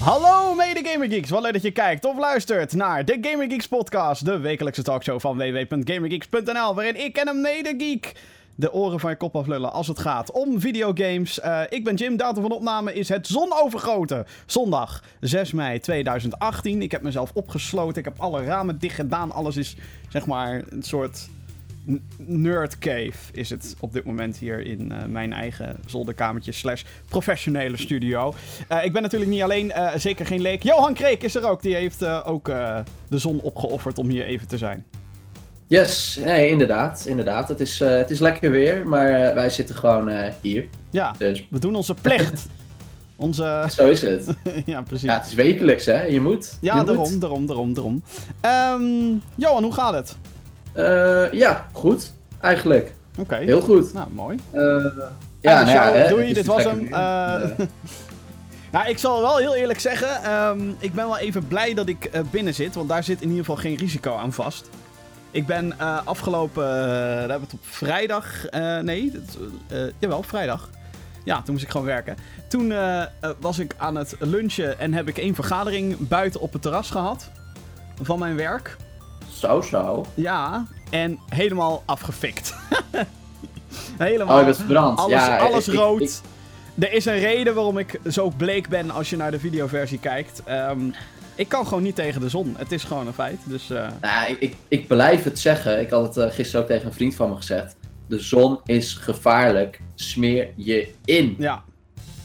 Hallo mede Gamer Geeks, wat leuk dat je kijkt of luistert naar de Gamer Geeks podcast, de wekelijkse talkshow van www.gamergeeks.nl, waarin ik en een mede geek de oren van je kop aflullen als het gaat om videogames. Uh, ik ben Jim, datum van opname is het zonovergoten. Zondag 6 mei 2018. Ik heb mezelf opgesloten, ik heb alle ramen dicht gedaan, alles is zeg maar een soort nerd cave is het op dit moment hier in uh, mijn eigen zolderkamertje slash professionele studio. Uh, ik ben natuurlijk niet alleen, uh, zeker geen leek. Johan Kreek is er ook, die heeft ook de zon opgeofferd om hier even te zijn. Yes, nee, inderdaad, inderdaad. Het is, het is lekker weer, maar wij zitten gewoon hier. Ja, dus. we doen onze plicht. Onze... Zo is het. ja, precies. Ja, het is wekelijks, hè? Je moet. Ja, je daarom, moet. daarom, daarom, daarom, Um, Johan, hoe gaat het? Uh, ja, goed, eigenlijk. Oké. Okay. Heel goed. Nou, mooi. Uh, ja, nou ja, hè, doei, dit was hem. Uh, nou, ik zal wel heel eerlijk zeggen, um, ik ben wel even blij dat ik binnen zit, want daar zit in ieder geval geen risico aan vast. Ik ben afgelopen, daar hebben we het op vrijdag, nee, jawel, vrijdag. Ja, toen moest ik gewoon werken. Toen was ik aan het lunchen en heb ik één vergadering buiten op het terras gehad van mijn werk. Zo, zo. Ja, en helemaal afgefikt. helemaal. Oh, dat is brand. Alles, ja, alles ik, rood. Ik, ik... Er is een reden waarom ik zo bleek ben als je naar de videoversie kijkt. Um, ik kan gewoon niet tegen de zon. Het is gewoon een feit. Dus, uh... nou, ik, ik, blijf het zeggen. Ik had het uh, gisteren ook tegen een vriend van me gezegd. De zon is gevaarlijk. Smeer je in. Ja.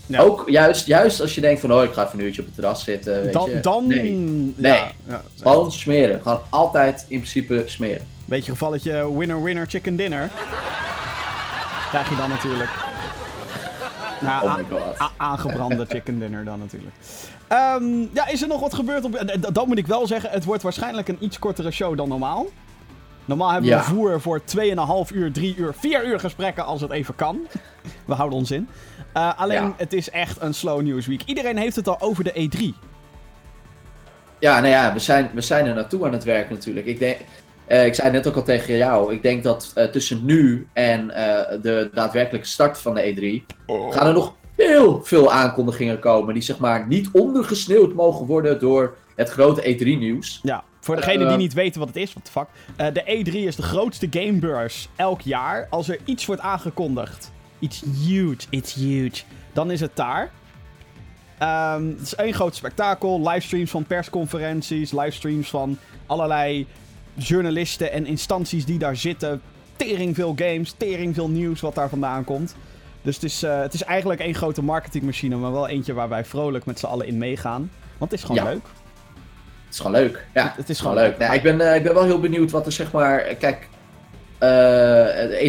Ja. Ook juist, juist als je denkt van, oh, ik ga even een uurtje op het terras zitten. Weet dan, je. dan, nee, nee. Ja, ja, gewoon smeren. Gewoon altijd in principe smeren. Beetje gevalletje winner, winner, chicken dinner. Krijg je dan natuurlijk. Nou, oh my god. aangebrande chicken dinner dan natuurlijk. Um, ja, is er nog wat gebeurd? Op, dat moet ik wel zeggen. Het wordt waarschijnlijk een iets kortere show dan normaal. Normaal hebben we Ja. voer voor 2,5 uur, 3 uur, 4 uur gesprekken als het even kan. We houden ons in. Uh, alleen, Ja. het is echt een slow news week. Iedereen heeft het al over de E E3. Ja, nou ja, we zijn, we zijn er naartoe aan het werk natuurlijk. Ik, denk, eh, ik zei net ook al tegen jou, ik denk dat eh, tussen nu en eh, de daadwerkelijke start van de E3 gaan er nog heel veel aankondigingen komen die zeg maar niet ondergesneeuwd mogen worden door het grote E3-nieuws. Ja, voor degenen die Eh. niet weten wat het is, wat de fuck. Eh, de E3 is de grootste gamebeurs elk jaar. Als er iets wordt aangekondigd, iets huge, it's huge, dan is het daar. Ehm, het is één groot spektakel. Livestreams van persconferenties, livestreams van allerlei journalisten en instanties die daar zitten. Tering veel games, tering veel nieuws wat daar vandaan komt. Dus het is, eh, het is eigenlijk één grote marketingmachine, maar wel eentje waar wij vrolijk met z'n allen in meegaan. Want het is gewoon Ja. leuk. Het is gewoon leuk. Ja, Het is gewoon leuk. Ik, ben, eh, ik ben wel heel benieuwd wat er zeg maar. eh, Kijk,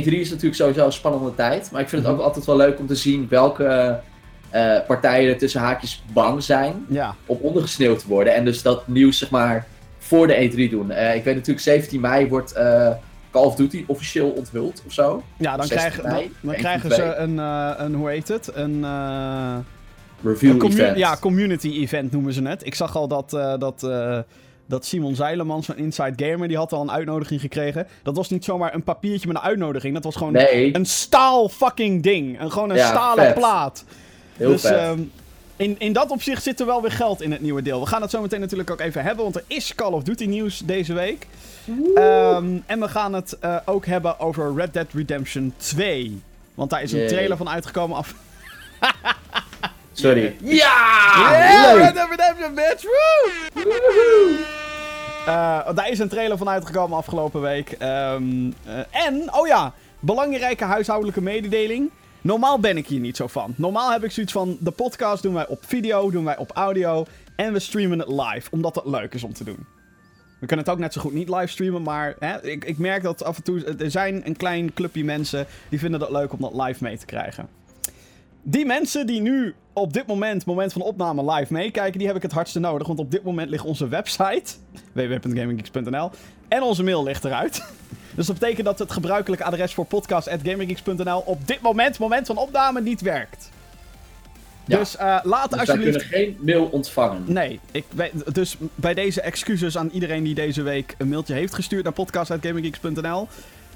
E3 is natuurlijk sowieso een spannende tijd. Maar ik vind het ook altijd wel leuk om te zien welke eh, partijen er tussen haakjes bang zijn Ja. om ondergesneeuwd te worden. En dus dat nieuws zeg maar voor de E3 doen. Eh, ik weet natuurlijk 17 mei wordt eh, Call of Duty officieel onthuld of zo. Ja, dan, 16 krijgen, mei, dan krijgen ze een, eh, een, hoe heet het? Een, eh, Review een event. ja, community event noemen ze het. Ik zag al dat, eh, dat, eh, dat Simon Zeilemans van Inside Gamer, die had al een uitnodiging gekregen. Dat was niet zomaar een papiertje met een uitnodiging. Dat was gewoon Nee, een staal fucking ding. Een, gewoon een Ja, stalen vet. plaat. heel dus vet. ehm, in, in dat opzicht zit er wel weer geld in het nieuwe deel. We gaan het zo meteen natuurlijk ook even hebben, want er is Call of Duty nieuws deze week. Ehm, en we gaan het eh, ook hebben over Red Dead Redemption 2. Want daar is een Yay. trailer van uitgekomen af. Sorry. Ja! Yeah, leuk! Red Dead Redemption, bitch! Woo! Eh, daar is een trailer van uitgekomen afgelopen week. Ehm, eh, en, oh ja, belangrijke huishoudelijke mededeling. Normaal ben ik hier niet zo van. Normaal heb ik zoiets van: de podcast doen wij op video, doen wij op audio. En we streamen het live, omdat het leuk is om te doen. We kunnen het ook net zo goed niet livestreamen, maar hè, ik, ik merk dat af en toe. Er zijn een klein clubje mensen die vinden het leuk om dat live mee te krijgen. Die mensen die nu op dit moment, moment van opname, live meekijken, die heb ik het hardste nodig. Want op dit moment ligt onze website, www.gaminggeeks.nl, en onze mail ligt eruit. Dus dat betekent dat het gebruikelijke adres voor podcast.gaminggeeks.nl op dit moment, moment van opname, niet werkt. Ja. Dus eh laat Dus alsjeblieft... kunnen geen mail ontvangen. Nee, ik, wij- dus bij deze excuses aan iedereen die deze week een mailtje heeft gestuurd naar podcast.gaminggeeks.nl.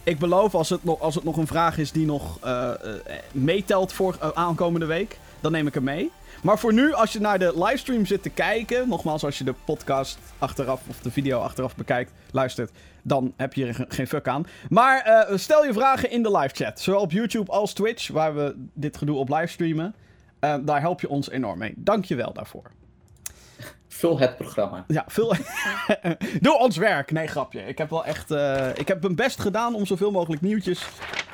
ik beloof als het, nog, als het nog een vraag is die nog uh, uh, meetelt voor aankomende week, dan neem ik hem mee. Maar voor nu, als je naar de livestream zit te kijken, nogmaals, als je de podcast achteraf of de video achteraf bekijkt, luistert, dan heb je er geen fuck aan. Maar uh, stel je vragen in de live chat, zowel op YouTube als Twitch, waar we dit gedoe op livestreamen. Uh, daar help je ons enorm mee. Dank je wel daarvoor. Vul het programma. Ja, vul. Doe ons werk. Nee, grapje. Ik heb wel echt. Uh, ik heb mijn best gedaan om zoveel mogelijk nieuwtjes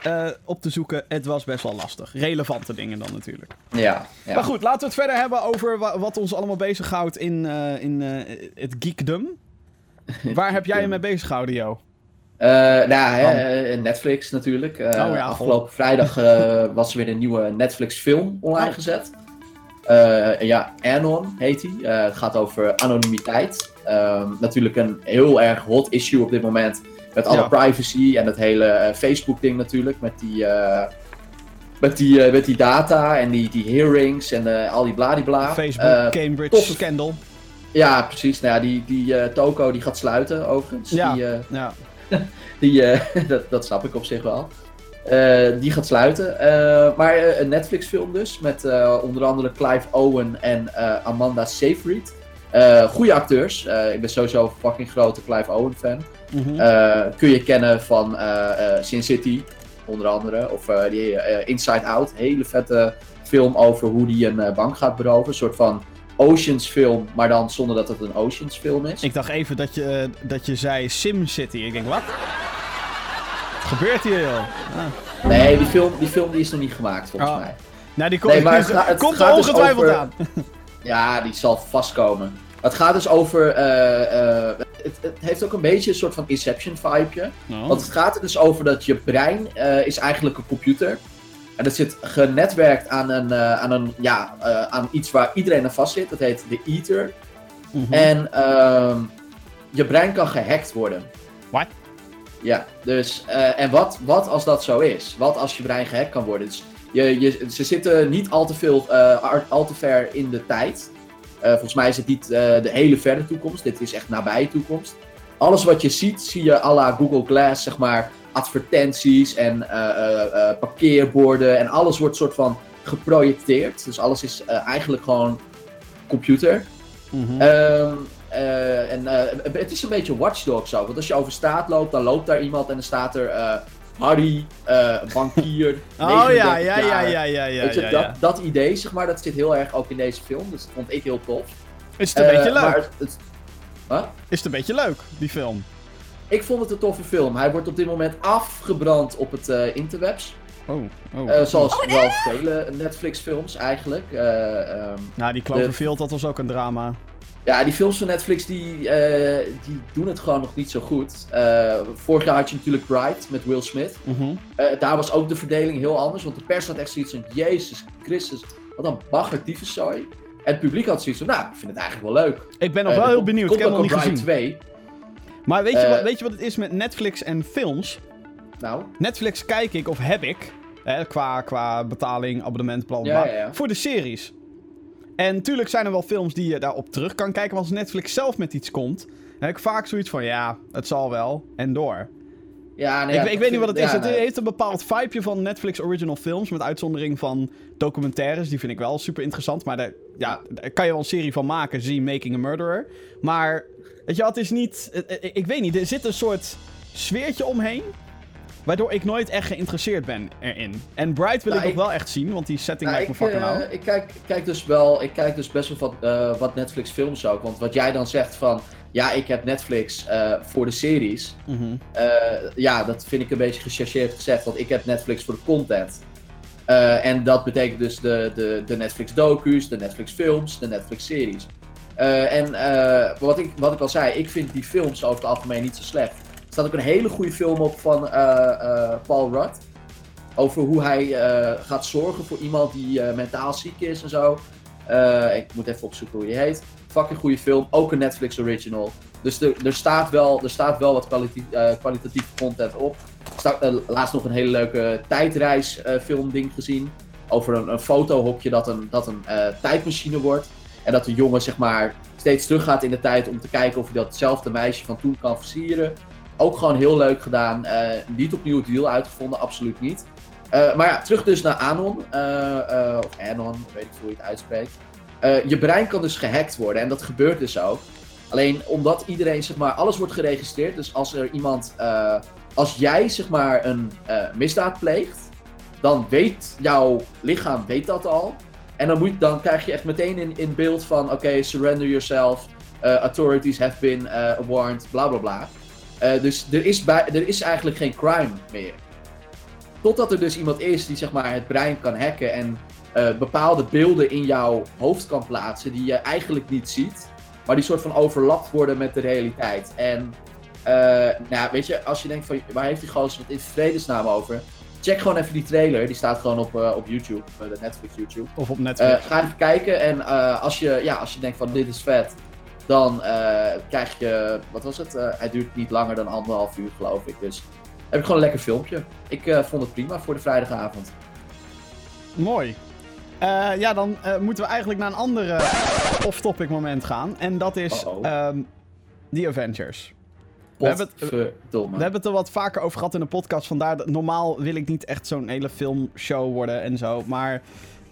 uh, op te zoeken. Het was best wel lastig. Relevante dingen dan natuurlijk. Ja. ja. Maar goed, laten we het verder hebben over wa wat ons allemaal bezighoudt in, uh, in het geekdom. Waar heb jij je mee bezig gehouden, Jo? nou, hè, Netflix natuurlijk. oh, ja, afgelopen vrijdag was er weer een nieuwe Netflix-film online oh. gezet. Uh, ja, Anon heet hij. Uh, het gaat over anonimiteit. Uh, natuurlijk een heel erg hot issue op dit moment. Met alle ja. privacy en het hele uh, Facebook-ding natuurlijk. Met die, met, die, met die data en die, die hearings en al die bladibla. Facebook, Cambridge scandal. Ja, precies. Nou ja, die, die toko die gaat sluiten overigens. Ja, die, ja. die, dat, dat snap ik op zich wel. Uh, die gaat sluiten. Uh, maar uh, een Netflix-film dus. Met onder andere Clive Owen en Amanda Seyfried. goede acteurs. ik ben sowieso een fucking grote Clive Owen-fan. Mm -hmm. kun je kennen van Sin City, onder andere. Of die Inside Out. Hele vette film over hoe die een bank gaat beroven. Een soort van Oceans film, maar dan zonder dat het een Oceans film is. Ik dacht even dat je, dat je zei Sim City. Ik denk, wat? Gebeurt hier, joh? Ah. Nee, die film, die film die is nog niet gemaakt, volgens oh. mij. Nou, die komt, nee, maar het, het komt er dus ongetwijfeld dus over... aan. ja, die zal vastkomen. Het gaat dus over. Uh, uh, het, het, heeft ook een beetje een soort van Inception-vibeje. Oh. Want het gaat er dus over dat je brein uh, is eigenlijk een computer. En dat zit genetwerkt aan, een, aan, een, ja, aan iets waar iedereen aan vast zit. Dat heet de Ether. Mm -hmm. En ehm, je brein kan gehackt worden. Wat? Ja, dus, uh, en wat, wat als dat zo is? Wat als je brein gehackt kan worden? Dus je, je, ze zitten niet al te, veel, uh, al te ver in de tijd. Uh, volgens mij is het niet de hele verre toekomst. Dit is echt nabije toekomst. Alles wat je ziet, zie je à la Google Glass, zeg maar, advertenties en parkeerborden. En alles wordt soort van geprojecteerd. Dus alles is eigenlijk gewoon computer. Mm -hmm. um, uh, en uh, het is een beetje Watch Dogs zo. Want als je over straat loopt, dan loopt daar iemand en dan staat er uh, Harry, bankier. oh ja, ja, ja, ja, ja, ja, Weet je, ja, dat, ja. dat idee, zeg maar, dat zit heel erg ook in deze film. Dus dat vond ik heel tof. Is het een beetje leuk? Het, het, huh? Is het een beetje leuk, die film? Ik vond het een toffe film. Hij wordt op dit moment afgebrand op het interwebs. Oh, oh. Uh, zoals oh, nee. wel vele Netflix-films eigenlijk. Uh, um, nou, die Cloverfield, de... dat was ook een drama. Ja, die films van Netflix die, uh, die doen het gewoon nog niet zo goed. Uh, vorig jaar had je natuurlijk Bright met Will Smith. Mm -hmm. uh, daar was ook de verdeling heel anders, want de pers had echt zoiets van: Jezus Christus, wat een bagger tyfuszooi. En het publiek had zoiets van: Nou, ik vind het eigenlijk wel leuk. Ik ben nog wel heel benieuwd, ik heb nog niet Bright gezien. 2. Maar weet je, wat, weet je wat het is met Netflix en films? Nou? Netflix kijk ik, of heb ik, hè, qua, qua betaling, abonnement, bla bla ja, ja, ja. voor de series. En natuurlijk zijn er wel films die je daarop terug kan kijken. Maar als Netflix zelf met iets komt, dan heb ik vaak zoiets van: ja, het zal wel. En door. Ja, nee, ik, ja, ik weet niet wat het ja, is. Het heeft een bepaald vibeje van Netflix original films. Met uitzondering van documentaires. Die vind ik wel super interessant. Maar daar, ja, daar kan je wel een serie van maken. Zie Making a Murderer. Maar weet je, het is niet. Ik weet niet. Er zit een soort sfeertje omheen. Waardoor ik nooit echt geïnteresseerd ben erin. En Bright wil Nou, ik ik- nog wel echt zien, want die setting Nou, lijkt me ik, fucking nou. ik, kijk, kijk dus wel, ik kijk dus best wel wat, eh, wat Netflix films ook. Want wat jij dan zegt van, ja, ik heb Netflix eh, voor de series. Mhm. Ja, dat vind ik een beetje gechargeerd gezegd, want ik heb Netflix voor de content. En dat betekent dus de, de, de Netflix docu's, de Netflix films, de Netflix series. En wat, ik, wat ik al zei, ik vind die films over het algemeen niet zo slecht. Staat ook een hele goede film op van eh, eh, Paul Rudd. Over hoe hij eh, gaat zorgen voor iemand die mentaal ziek is en zo. Ik moet even opzoeken hoe die heet. Fucking goede film, ook een Netflix original. Dus er, er, staat, wel, er staat wel wat kwaliti eh, kwalitatieve content op. Staat laatst nog een hele leuke tijdreisfilm ding gezien. Over een, fotohokje dat een, dat een tijdmachine wordt. En dat de jongen zeg maar steeds teruggaat in de tijd om te kijken of hij datzelfde meisje van toen kan versieren. Ook gewoon heel leuk gedaan. Eh, niet opnieuw het wiel uitgevonden, absoluut niet. Eh, maar ja, terug dus naar Anon. eh, of Anon, weet ik hoe je het uitspreekt. Je brein kan dus gehackt worden en dat gebeurt dus ook. Alleen omdat iedereen, zeg maar, alles wordt geregistreerd. Dus als er iemand, als jij, zeg maar, een misdaad pleegt, dan weet jouw lichaam weet dat al. En dan, moet, dan krijg je echt meteen in, in beeld van, oké, surrender yourself. authorities have been warned, bla bla bla. Eh, dus er is, bij, er is eigenlijk geen crime meer. Totdat er dus iemand is die zeg maar, het brein kan hacken en eh, bepaalde beelden in jouw hoofd kan plaatsen die je eigenlijk niet ziet, maar die soort van overlapt worden met de realiteit. En eh, nou, weet je, als je denkt van waar heeft die gozer het in vredesnaam over? Check gewoon even die trailer, die staat gewoon op, op YouTube, de Netflix YouTube. Of op Netflix. ga even kijken en als, je, ja, als je denkt van dit is vet, dan eh, krijg je, wat was het? Eh, hij duurt niet langer dan anderhalf uur geloof ik. Dus heb ik gewoon een lekker filmpje. Ik eh, vond het prima voor de vrijdagavond. Mooi. Eh, ja, dan eh, moeten we eigenlijk naar een andere off-topic moment gaan. En dat is ehm The Avengers. We hebben het-. We hebben het er wat vaker over gehad in de podcast. Vandaar dat normaal wil ik niet echt zo'n hele filmshow worden en zo. Maar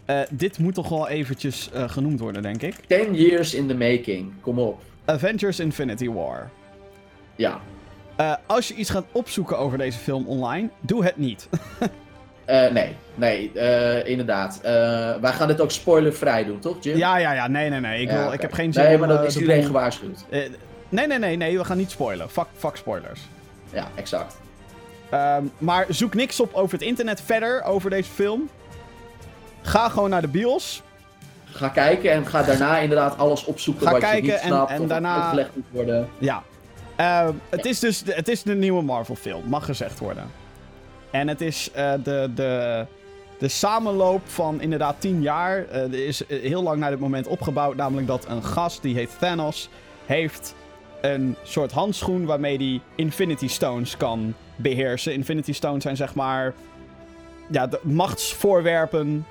eh, dit moet toch wel eventjes eh, genoemd worden, denk ik. 10 years in the making. Kom op. Avengers Infinity War. Ja. Eh, als je iets gaat opzoeken over deze film online, doe het niet. Nee, nee, inderdaad. Wij gaan dit ook spoilervrij doen, toch, Jim? ja, ja, ja. Nee, nee, nee. Ik, Ja, wil, ik heb geen zin Nee, maar dan is de iedereen gewaarschuwd. Nee, nee, nee, nee. We gaan niet spoilen. Fuck, fuck spoilers. Ja, exact. Ehm, maar zoek niks op over het internet verder over deze film. Ga gewoon naar de bios. Ga kijken en ga daarna inderdaad alles opzoeken Ga wat kijken je niet en- snapt en daarna- uitgelegd moet worden. Ja. Ehm, het is dus de, het is de nieuwe Marvel film, mag gezegd worden. En het is eh, de, de, de samenloop van inderdaad 10 jaar. Eh, er is eh, heel lang naar dit moment opgebouwd. Namelijk dat een gast, die heet Thanos, heeft een soort handschoen waarmee hij Infinity Stones kan beheersen. Infinity Stones zijn zeg maar ja, de machtsvoorwerpen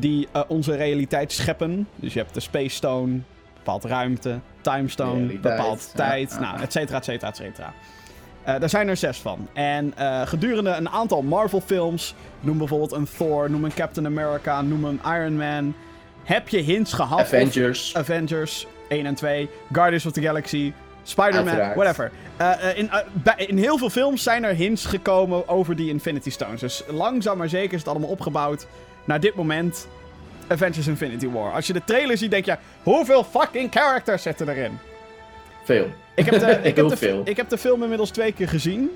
die eh, onze realiteit scheppen. Dus je hebt de Space Stone, bepaalt ruimte, Time Stone, Realiteit, tijd, ja, nou, et cetera, et cetera, et cetera. Eh, daar zijn er zes van. En eh, gedurende een aantal Marvel-films, noem bijvoorbeeld een Thor, noem een Captain America, noem een Iron Man, heb je hints gehad. Avengers. Avengers 1 en 2, Guardians of the Galaxy, Spider-Man, whatever. In, in heel veel films zijn er hints gekomen over die Infinity Stones. Dus langzaam maar zeker is het allemaal opgebouwd naar dit moment. Avengers Infinity War. Als je de trailer ziet, denk je: hoeveel fucking characters zitten erin? Veel. Ik heb, de, ik, heb de, veel. ik heb de film inmiddels twee keer gezien.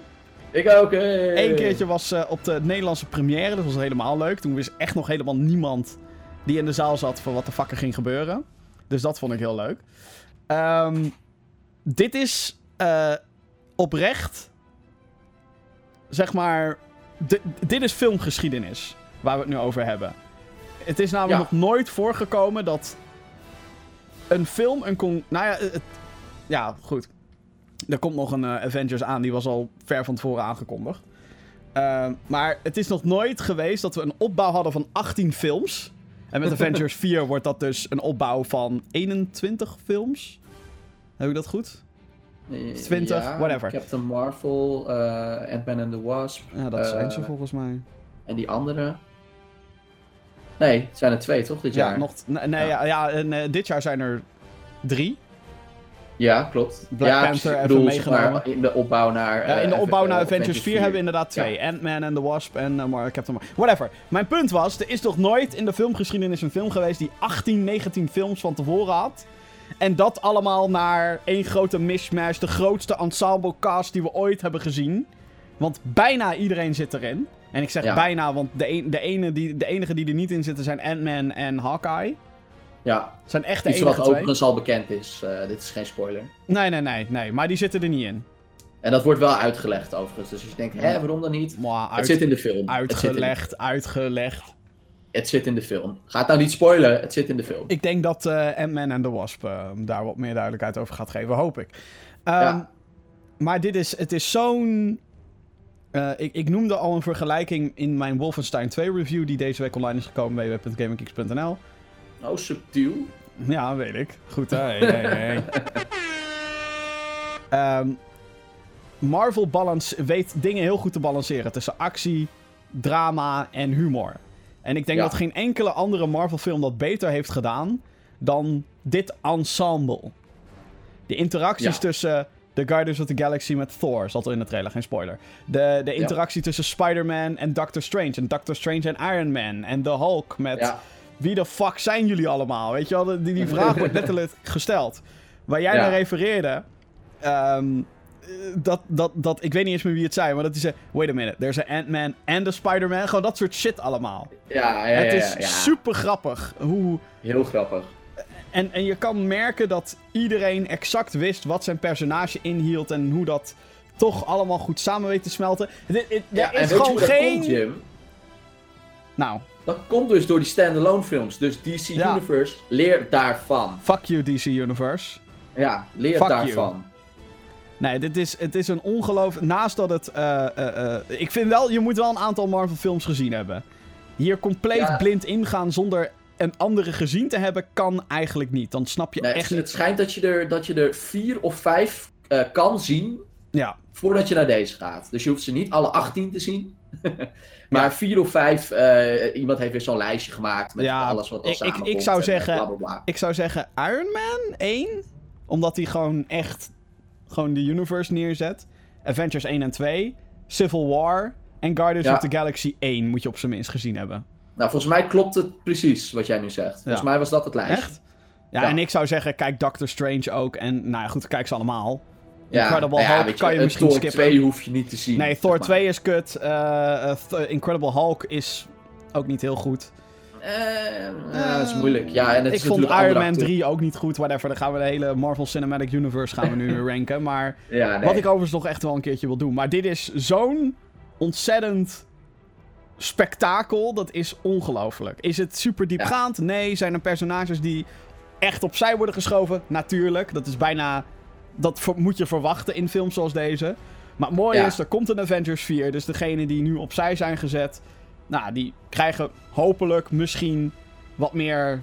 Ik ook. hey. Eén keertje was eh, op de Nederlandse première. Dat was helemaal leuk. Toen wist echt nog helemaal niemand die in de zaal zat van wat de fuck er ging gebeuren. Dus dat vond ik heel leuk. Ehm, dit is eh, oprecht, zeg maar, di- dit is filmgeschiedenis waar we het nu over hebben. Het is namelijk Ja. nog nooit voorgekomen dat een film een con... Nou ja, het, ja, goed. Er komt nog een eh, Avengers aan, die was al ver van tevoren aangekondigd. Ehm, maar het is nog nooit geweest dat we een opbouw hadden van 18 films. En met Avengers 4 wordt dat dus een opbouw van 21 films. Heb ik dat goed? Eh, 20, ja, whatever. Captain Marvel, eh Ant-Man and the Wasp. Ja, dat eh, zijn ze volgens mij. En die andere. Nee, het zijn er twee toch dit Ja, jaar? nog, nee, Ja. ja. En eh, dit jaar zijn er drie. Ja, klopt. Black ja, Panther even bedoel, maar, meegenomen. in de opbouw naar. Ja, in de eh, opbouw eh, naar Avengers 4 hebben we inderdaad twee. Ant-Man en The Wasp en eh, Mar- Captain Marvel. Whatever. Mijn punt was, er is nog nooit in de filmgeschiedenis een film geweest die 18, 19 films van tevoren had. En dat allemaal naar één grote mishmash. De grootste ensemble cast die we ooit hebben gezien. Want bijna iedereen zit erin. En ik zeg Ja. bijna, want de, een- de, ene die, de enige die er niet in zitten zijn Ant-Man en Hawkeye. Ja, Zijn echt de iets enige wat twee. overigens al bekend is. eh, dit is geen spoiler. Nee, nee, nee, nee. Maar die zitten er niet in. En dat wordt wel uitgelegd overigens. Dus als je denkt, hè, waarom dan niet? Het zit in de film. Het uitgelegd, uitgelegd. het zit in de film. Ga het nou niet spoilen, het zit in de film. Ik denk dat eh Ant-Man en The Wasp eh, daar wat meer duidelijkheid over gaat geven, hoop ik. Ehm, Ja. Maar dit is, het is zo'n... eh, ik, ik noemde al een vergelijking in mijn Wolfenstein 2 review... die deze week online is gekomen bij www.gamingkicks.nl. Oh, subtiel. Ja, weet ik. Goed, hè? Hey, hey, hey. Ehm, Marvel balance, weet dingen heel goed te balanceren tussen actie, drama en humor. En ik denk Ja. dat geen enkele andere Marvel-film dat beter heeft gedaan dan dit ensemble. De interacties Ja. tussen The Guardians of the Galaxy met Thor, zat er in de trailer, geen spoiler. De, de interactie tussen Spider-Man en Doctor Strange. En Doctor Strange en Iron Man. En de Hulk met Ja, wie de fuck zijn jullie allemaal? Weet je wel, die, die vraag wordt letterlijk gesteld. Waar jij naar refereerde, ehm, eh, dat, dat, dat, ik weet niet eens meer wie het zei, maar dat hij zei, wait a minute, there's an Ant-Man en de Spider-Man. Gewoon dat soort shit allemaal. ja, ja, het ja, is ja. super grappig hoe... Heel grappig. En, en je kan merken dat iedereen exact wist wat zijn personage inhield en hoe dat toch allemaal goed samen weet te smelten. Ja, er is gewoon geen... komt, Jim? nou, Dat komt dus door die standalone films. Dus DC Ja. Universe leert daarvan. fuck you DC Universe. Ja, leert Fuck you. daarvan. Nee, dit is, het is een ongeloof. Naast dat het. eh, eh, eh, ik vind wel, je moet wel een aantal Marvel-films gezien hebben. Hier compleet Ja. blind ingaan zonder een andere gezien te hebben, kan eigenlijk niet. Dan snap je Nee, echt het, niet. het schijnt dat je er, dat je er vier of vijf eh, kan zien Ja, voordat je naar deze gaat. Dus je hoeft ze niet alle 18 te zien. maar vier of vijf, eh, iemand heeft weer zo'n lijstje gemaakt met Ja, alles wat al ik- ik- ik zou en, zeggen- bla, bla, bla. ik zou zeggen Iron Man 1, omdat hij gewoon echt gewoon de universe neerzet. Avengers 1 en 2, Civil War en Guardians Ja. of the Galaxy 1 moet je op zijn minst gezien hebben. Nou, volgens mij klopt het precies wat jij nu zegt. Volgens Ja. mij was dat het lijstje. Echt? Ja, Ja. en ik zou zeggen, kijk Doctor Strange ook. En nou ja, goed, kijk ze allemaal. Ja, Incredible nou ja, Hulk kan je misschien Thor skippen. 2 hoef je niet te zien. Nee, zeg Thor maar. 2 is kut. eh, eh, Incredible Hulk is ook niet heel goed. Eh, eh, dat is moeilijk. Ja, en het ik is vond Iron Man acteur- 3 ook niet goed. Whatever, dan gaan we de hele Marvel Cinematic Universe gaan we nu ranken. Maar Ja, nee. wat ik overigens nog echt wel een keertje wil doen. Maar dit is zo'n ontzettend spektakel. Dat is ongelooflijk. Is het super diepgaand? Nee. Zijn er personages die echt opzij worden geschoven? Natuurlijk. Dat is bijna... Dat moet je verwachten in films zoals deze. Maar het mooie Ja. is, er komt een Avengers 4. Dus degenen die nu opzij zijn gezet... Nou, die krijgen hopelijk misschien wat meer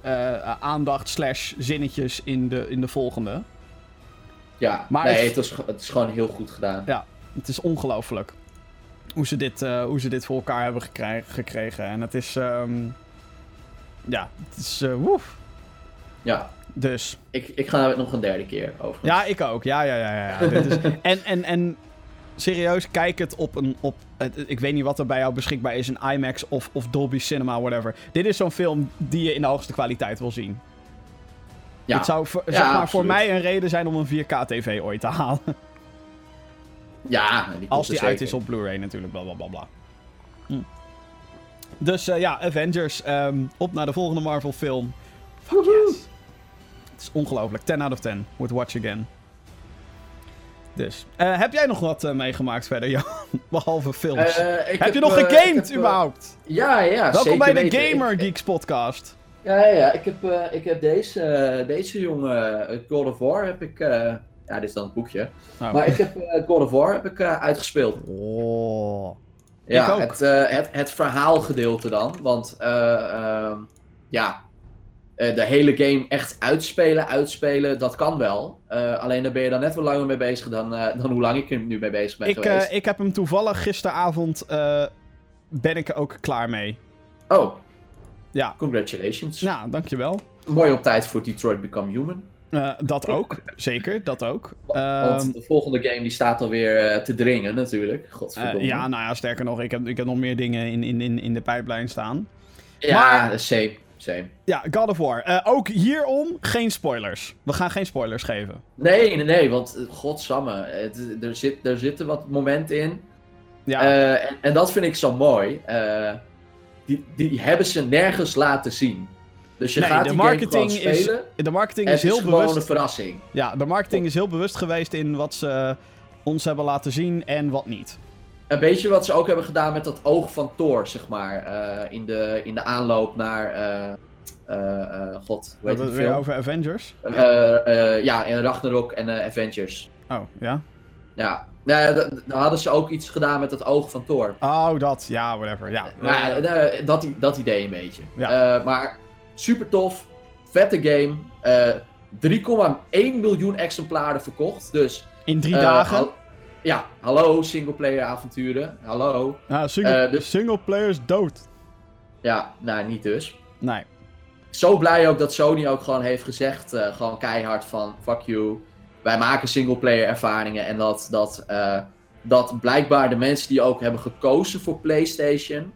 eh, aandacht slash zinnetjes in de, in de volgende. Ja, Maar nee, het- het, is, het is gewoon heel goed gedaan. Ja, het is ongelooflijk. Hoe ze dit, eh, hoe ze dit voor elkaar hebben gekregen. En het is. ehm, ja, het is. eh, woef. Ja, Dus. ik, ik ga het nog een derde keer over. Ja, ik ook. Ja, ja, ja. ja, ja. Dit is, en, en, en. Serieus, kijk het op een. Op, ik weet niet wat er bij jou beschikbaar is: een IMAX of, of Dolby Cinema, whatever. Dit is zo'n film die je in de hoogste kwaliteit wil zien. ja. Het zou Ja, zeg maar, voor mij een reden zijn om een 4K-TV ooit te halen. Ja die Als die uit zeker. is op Blu-ray natuurlijk, bla bla bla bla. Hm. Dus eh, ja, Avengers. ehm, op naar de volgende Marvel film. Fuck yes. Het is ongelooflijk. 10 out of 10. Would watch again. Dus. eh, heb jij nog wat eh, meegemaakt verder, Jan? Behalve films. Heb, je nog gegamed heb, überhaupt? Ja, ja, Welkom zeker bij de weten. Gamer Ik- Geeks podcast. Ja, ja, ja. Ik heb, eh, ik heb deze, deze jongen, God of War, heb ik... ja, dit is dan het boekje. Oh. Maar ik heb eh, God of War heb ik, eh, uitgespeeld. Oh. Ja, Ik ook. Het, eh, het, het verhaalgedeelte dan. Want eh, ehm, ja, eh, de hele game echt uitspelen, uitspelen, dat kan wel. Eh, alleen daar ben je dan net wat langer mee bezig dan, eh, dan hoe lang ik er nu mee bezig ben Ik, geweest. eh, ik heb hem toevallig gisteravond. eh, ben ik er ook klaar mee. Oh, Ja. congratulations. Nou, dankjewel. Mooi op tijd voor Detroit Become Human. Eh, dat ook, zeker, dat ook. Want Ehm, de volgende game die staat alweer eh, te dringen natuurlijk. eh, Godverdomme. ja, nou ja, sterker nog, ik heb, ik heb nog meer dingen in, in, in, in de pijplijn staan. ja maar- same, same. Ja, God of War. Eh, ook hierom geen spoilers. We gaan geen spoilers geven. Nee, nee, nee, want eh, godsamme, het, er, zit, er zitten wat momenten in. Ja, Eh, en, en dat vind ik zo mooi. Eh, die, die hebben ze nergens laten zien. Dus je Nee, gaat de die marketing is- spelen. de marketing is het is heel bewust. een verrassing. Ja, de marketing is heel bewust geweest in wat ze ons hebben laten zien en wat niet. Een beetje wat ze ook hebben gedaan met dat oog van Thor, zeg maar. eh, in, de, in de aanloop naar... eh, eh, God, hoe heet We die weer over Avengers. Ja, in Ragnarok en Avengers. Oh, ja? Ja, nou, ja, d- dan hadden ze ook iets gedaan met dat oog van Thor. Oh, dat. Ja, whatever. Ja. Maar dat, dat idee een beetje. Ja. Maar super tof, vette game. eh 3,1 miljoen exemplaren verkocht. Dus in drie eh, dagen. ja, hallo, singleplayer avonturen. Hallo. Ja, single, Eh, dus- single player is dood. Ja, nou, niet dus. Nee. Zo blij ook dat Sony ook gewoon heeft gezegd, eh, gewoon keihard van, fuck you. Wij maken singleplayer ervaringen en dat, dat, eh, dat blijkbaar de mensen die ook hebben gekozen voor PlayStation,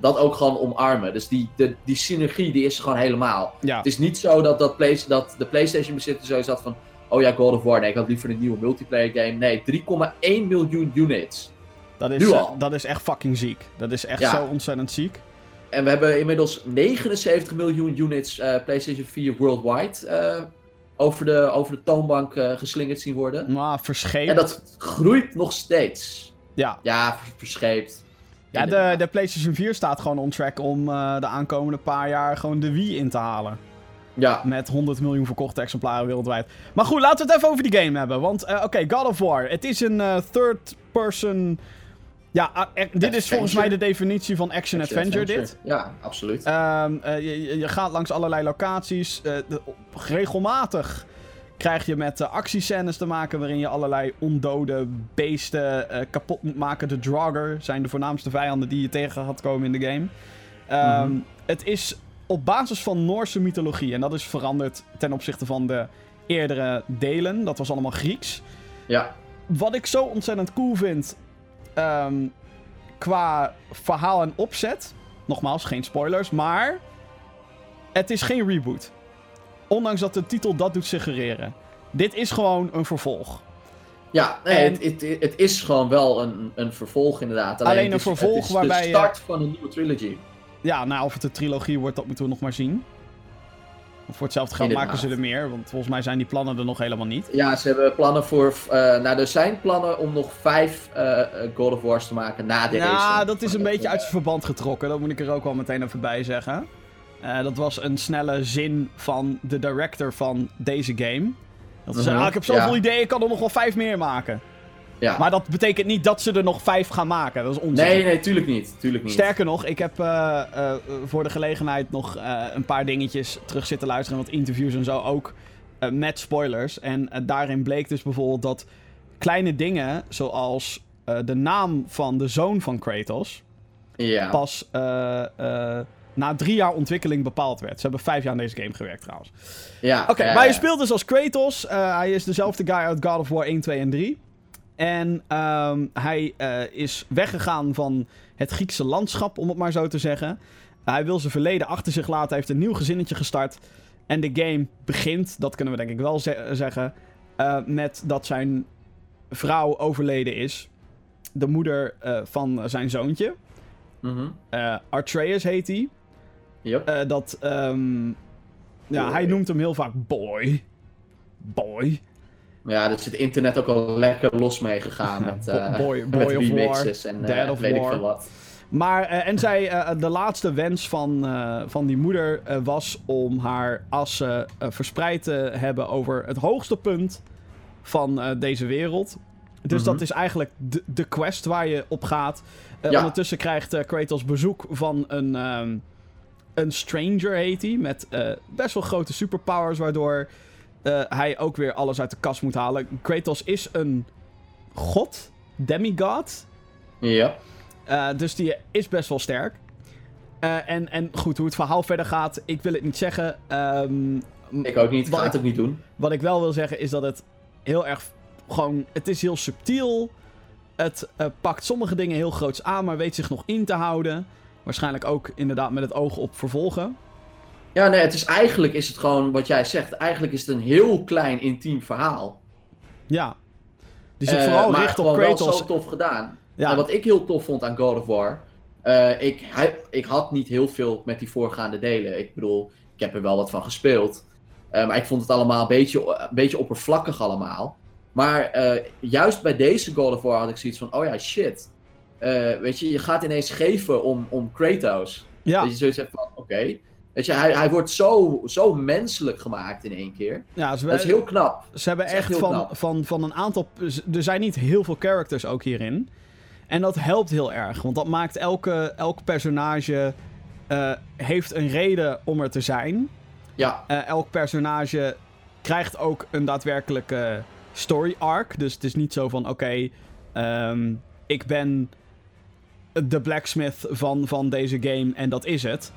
dat ook gewoon omarmen. Dus die, de, die synergie die is er gewoon helemaal. Ja. Het is niet zo dat, dat, Play- dat de PlayStation bezitter zo zat van, oh ja, God of War, nee, ik had liever een nieuwe multiplayer game. Nee, 3,1 miljoen units. Dat is, Nu al. dat is echt fucking ziek. Dat is echt Ja. zo ontzettend ziek. En we hebben inmiddels 79 miljoen units eh, PlayStation 4 worldwide eh, over, de, over de toonbank eh, geslingerd zien worden. Maar verscheept. En dat groeit nog steeds. Ja. Ja, vers- verscheept. Ja, de, de PlayStation 4 staat gewoon on track om eh, de aankomende paar jaar gewoon de Wii in te halen. Ja, Met 100 miljoen verkochte exemplaren wereldwijd. Maar goed, laten we het even over die game hebben. Want, eh, oké, God of War. Het is een eh, third person... Ja, ah, dit is volgens mij de definitie van action-adventure, dit. Ja, absoluut. Ehm, eh, je, je- gaat langs allerlei locaties. de- regelmatig krijg je met uh, actiescènes te maken waarin je allerlei ondode beesten eh, kapot moet maken. De Draugr zijn de voornaamste vijanden die je tegen gaat komen in de game. Ehm, Mhm. Het is op basis van Noorse mythologie. En dat is veranderd ten opzichte van de eerdere delen. Dat was allemaal Grieks. ja, Wat ik zo ontzettend cool vind ehm, qua verhaal en opzet. Nogmaals, geen spoilers, maar het is geen reboot. Ondanks dat de titel dat doet suggereren. Dit is gewoon een vervolg. ja nee, En- het, het, het is gewoon wel een, een vervolg inderdaad. Alleen het een is- vervolg het is waarbij de je- start van een nieuwe trilogy. Ja, nou, of het een trilogie wordt, dat moeten we nog maar zien. Of voor hetzelfde geld maken ze er meer, want volgens mij zijn die plannen er nog helemaal niet. Ja, ze hebben plannen voor... eh, nou, er zijn plannen om nog vijf eh, eh, God of Wars te maken na deze. Ja, dat is een beetje uit eh, zijn verband getrokken. Dat moet ik er ook wel meteen even bij zeggen. Eh, dat was een snelle zin van de director van deze game. Dat ze Mhm, zei, ah, ik heb zoveel ja. ideeën, ik kan er nog wel vijf meer maken. Ja. Maar dat betekent niet dat ze er nog vijf gaan maken. Dat is onzin. Nee, nee, tuurlijk niet. Tuurlijk niet. Sterker nog, ik heb eh, eh, voor de gelegenheid nog eh, een paar dingetjes terug zitten luisteren. Wat interviews en zo ook. eh, met spoilers. En eh, daarin bleek dus bijvoorbeeld dat kleine dingen. Zoals eh, de naam van de zoon van Kratos. Ja. Pas eh, eh, na drie jaar ontwikkeling bepaald werd. Ze hebben vijf jaar aan deze game gewerkt trouwens. ja. Oké, ja, maar je speelt dus als Kratos. Eh, hij is dezelfde guy uit God of War 1, 2 en 3. En ehm, hij eh, is weggegaan van het Griekse landschap, om het maar zo te zeggen. hij wil zijn verleden achter zich laten. Hij heeft een nieuw gezinnetje gestart. En de game begint, dat kunnen we denk ik wel ze- zeggen, eh, met dat zijn vrouw overleden is. De moeder van zijn zoontje. Eh Atreus heet hij. Yep. Eh, dat, ehm, ja, hij noemt hem heel vaak boy. Boy. Ja, is het internet ook al lekker los mee gegaan met, eh Boy- met Boy of remixes en Dad eh, of weet ik War. veel wat. Maar, eh, en zij, eh, de laatste wens van, eh, van die moeder eh, was om haar assen eh, verspreid te hebben over het hoogste punt van eh, deze wereld. Dus Mhm. dat is eigenlijk de, de quest waar je op gaat. Eh, Ja. Ondertussen krijgt eh, Kratos bezoek van een, ehm, een stranger, heet hij. Met eh, best wel grote superpowers, waardoor eh, hij ook weer alles uit de kast moet halen. Kratos is een god, demigod. Ja. Eh, dus die is best wel sterk. En, en goed, hoe het verhaal verder gaat, ik wil het niet zeggen. Ehm, Ik ook niet. Ik ga het ook niet doen. wat ik wel wil zeggen is dat het heel erg gewoon. Het is heel subtiel. Het pakt sommige dingen heel groots aan, maar weet zich nog in te houden. Waarschijnlijk ook inderdaad met het oog op vervolgen. Ja, nee, het is eigenlijk is het gewoon wat jij zegt. Eigenlijk is het een heel klein intiem verhaal. Ja. Die zich Eh, vooral richt op gewoon wel Kratos. zo tof gedaan. Ja, En wat ik heel tof vond aan God of War. eh, ik, ik had niet heel veel met die voorgaande delen. Ik bedoel, ik heb er wel wat van gespeeld. Eh, maar ik vond het allemaal een beetje, een beetje oppervlakkig allemaal. Maar juist bij deze God of War had ik zoiets van, oh ja, shit. Eh, weet je, je gaat ineens geven om, om Kratos. ja, Dat je zoiets hebt van, oké. Weet je, hij, hij wordt zo, zo menselijk gemaakt in één keer. ja ze, Dat is heel knap. ze hebben echt van, knap. van, van een aantal. Er zijn niet heel veel characters ook hierin. En dat helpt heel erg. Want dat maakt elke, elk personage. eh, heeft een reden om er te zijn. Ja, Eh, elk personage krijgt ook een daadwerkelijke story arc. Dus het is niet zo van, oké, ehm, ik ben de blacksmith van, van deze game en dat is het.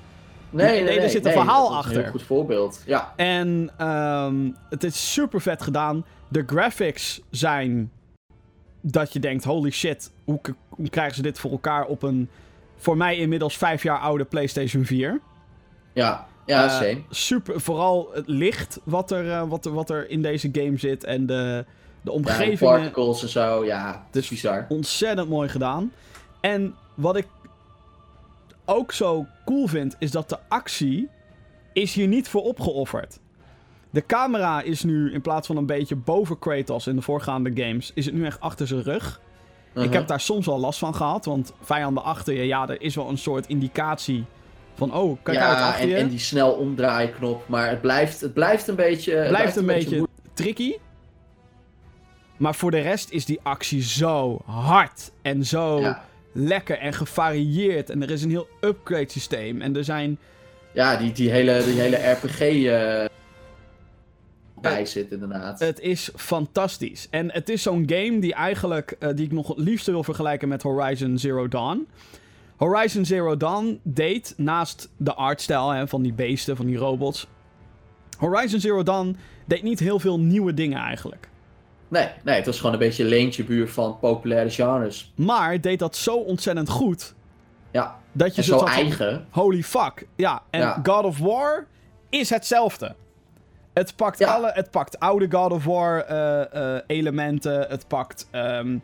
Nee, nee, Nee, er zit een verhaal achter. Een heel goed voorbeeld. Ja, En ehm, het is super vet gedaan. De graphics zijn dat je denkt: holy shit, hoe, hoe krijgen ze dit voor elkaar op een voor mij inmiddels vijf jaar oude PlayStation 4? ja, ja, same. Super, vooral het licht wat er, eh, wat, wat er in deze game zit en de, de Ja, de omgevingen. particles en zo, ja, het is Dus- bizar. ontzettend mooi gedaan. En wat ik ook zo cool vind, is dat de actie is hier niet voor opgeofferd. De camera is nu in plaats van een beetje boven Kratos in de voorgaande games, is het nu echt achter zijn rug. Ik Mhm. heb daar soms wel last van gehad, want vijanden achter je, ja, er is wel een soort indicatie van, oh, kijk uit ja, achter en, je. en die snel omdraaiknop, maar het blijft, het blijft een beetje... Het blijft een beetje tricky. Maar voor de rest is die actie zo hard en zo Ja. Lekker en gevarieerd. En er is een heel upgrade systeem. En er zijn. Ja, die, die hele, die hele RPG eh bij zit inderdaad. Het is fantastisch. En het is zo'n game die eigenlijk. eh, die ik nog het liefste wil vergelijken met Horizon Zero Dawn. Horizon Zero Dawn deed naast de artstijl hè, van die beesten, van die robots. Horizon Zero Dawn deed niet heel veel nieuwe dingen eigenlijk. Nee, nee, het was gewoon een beetje leentje buur van populaire genres. Maar deed dat zo ontzettend goed. Ja, Dat je zo van, eigen. Holy fuck. Ja, en Ja. God of War is hetzelfde. Het pakt, Ja. alle, het pakt oude God of War eh, eh, elementen. Het pakt ehm,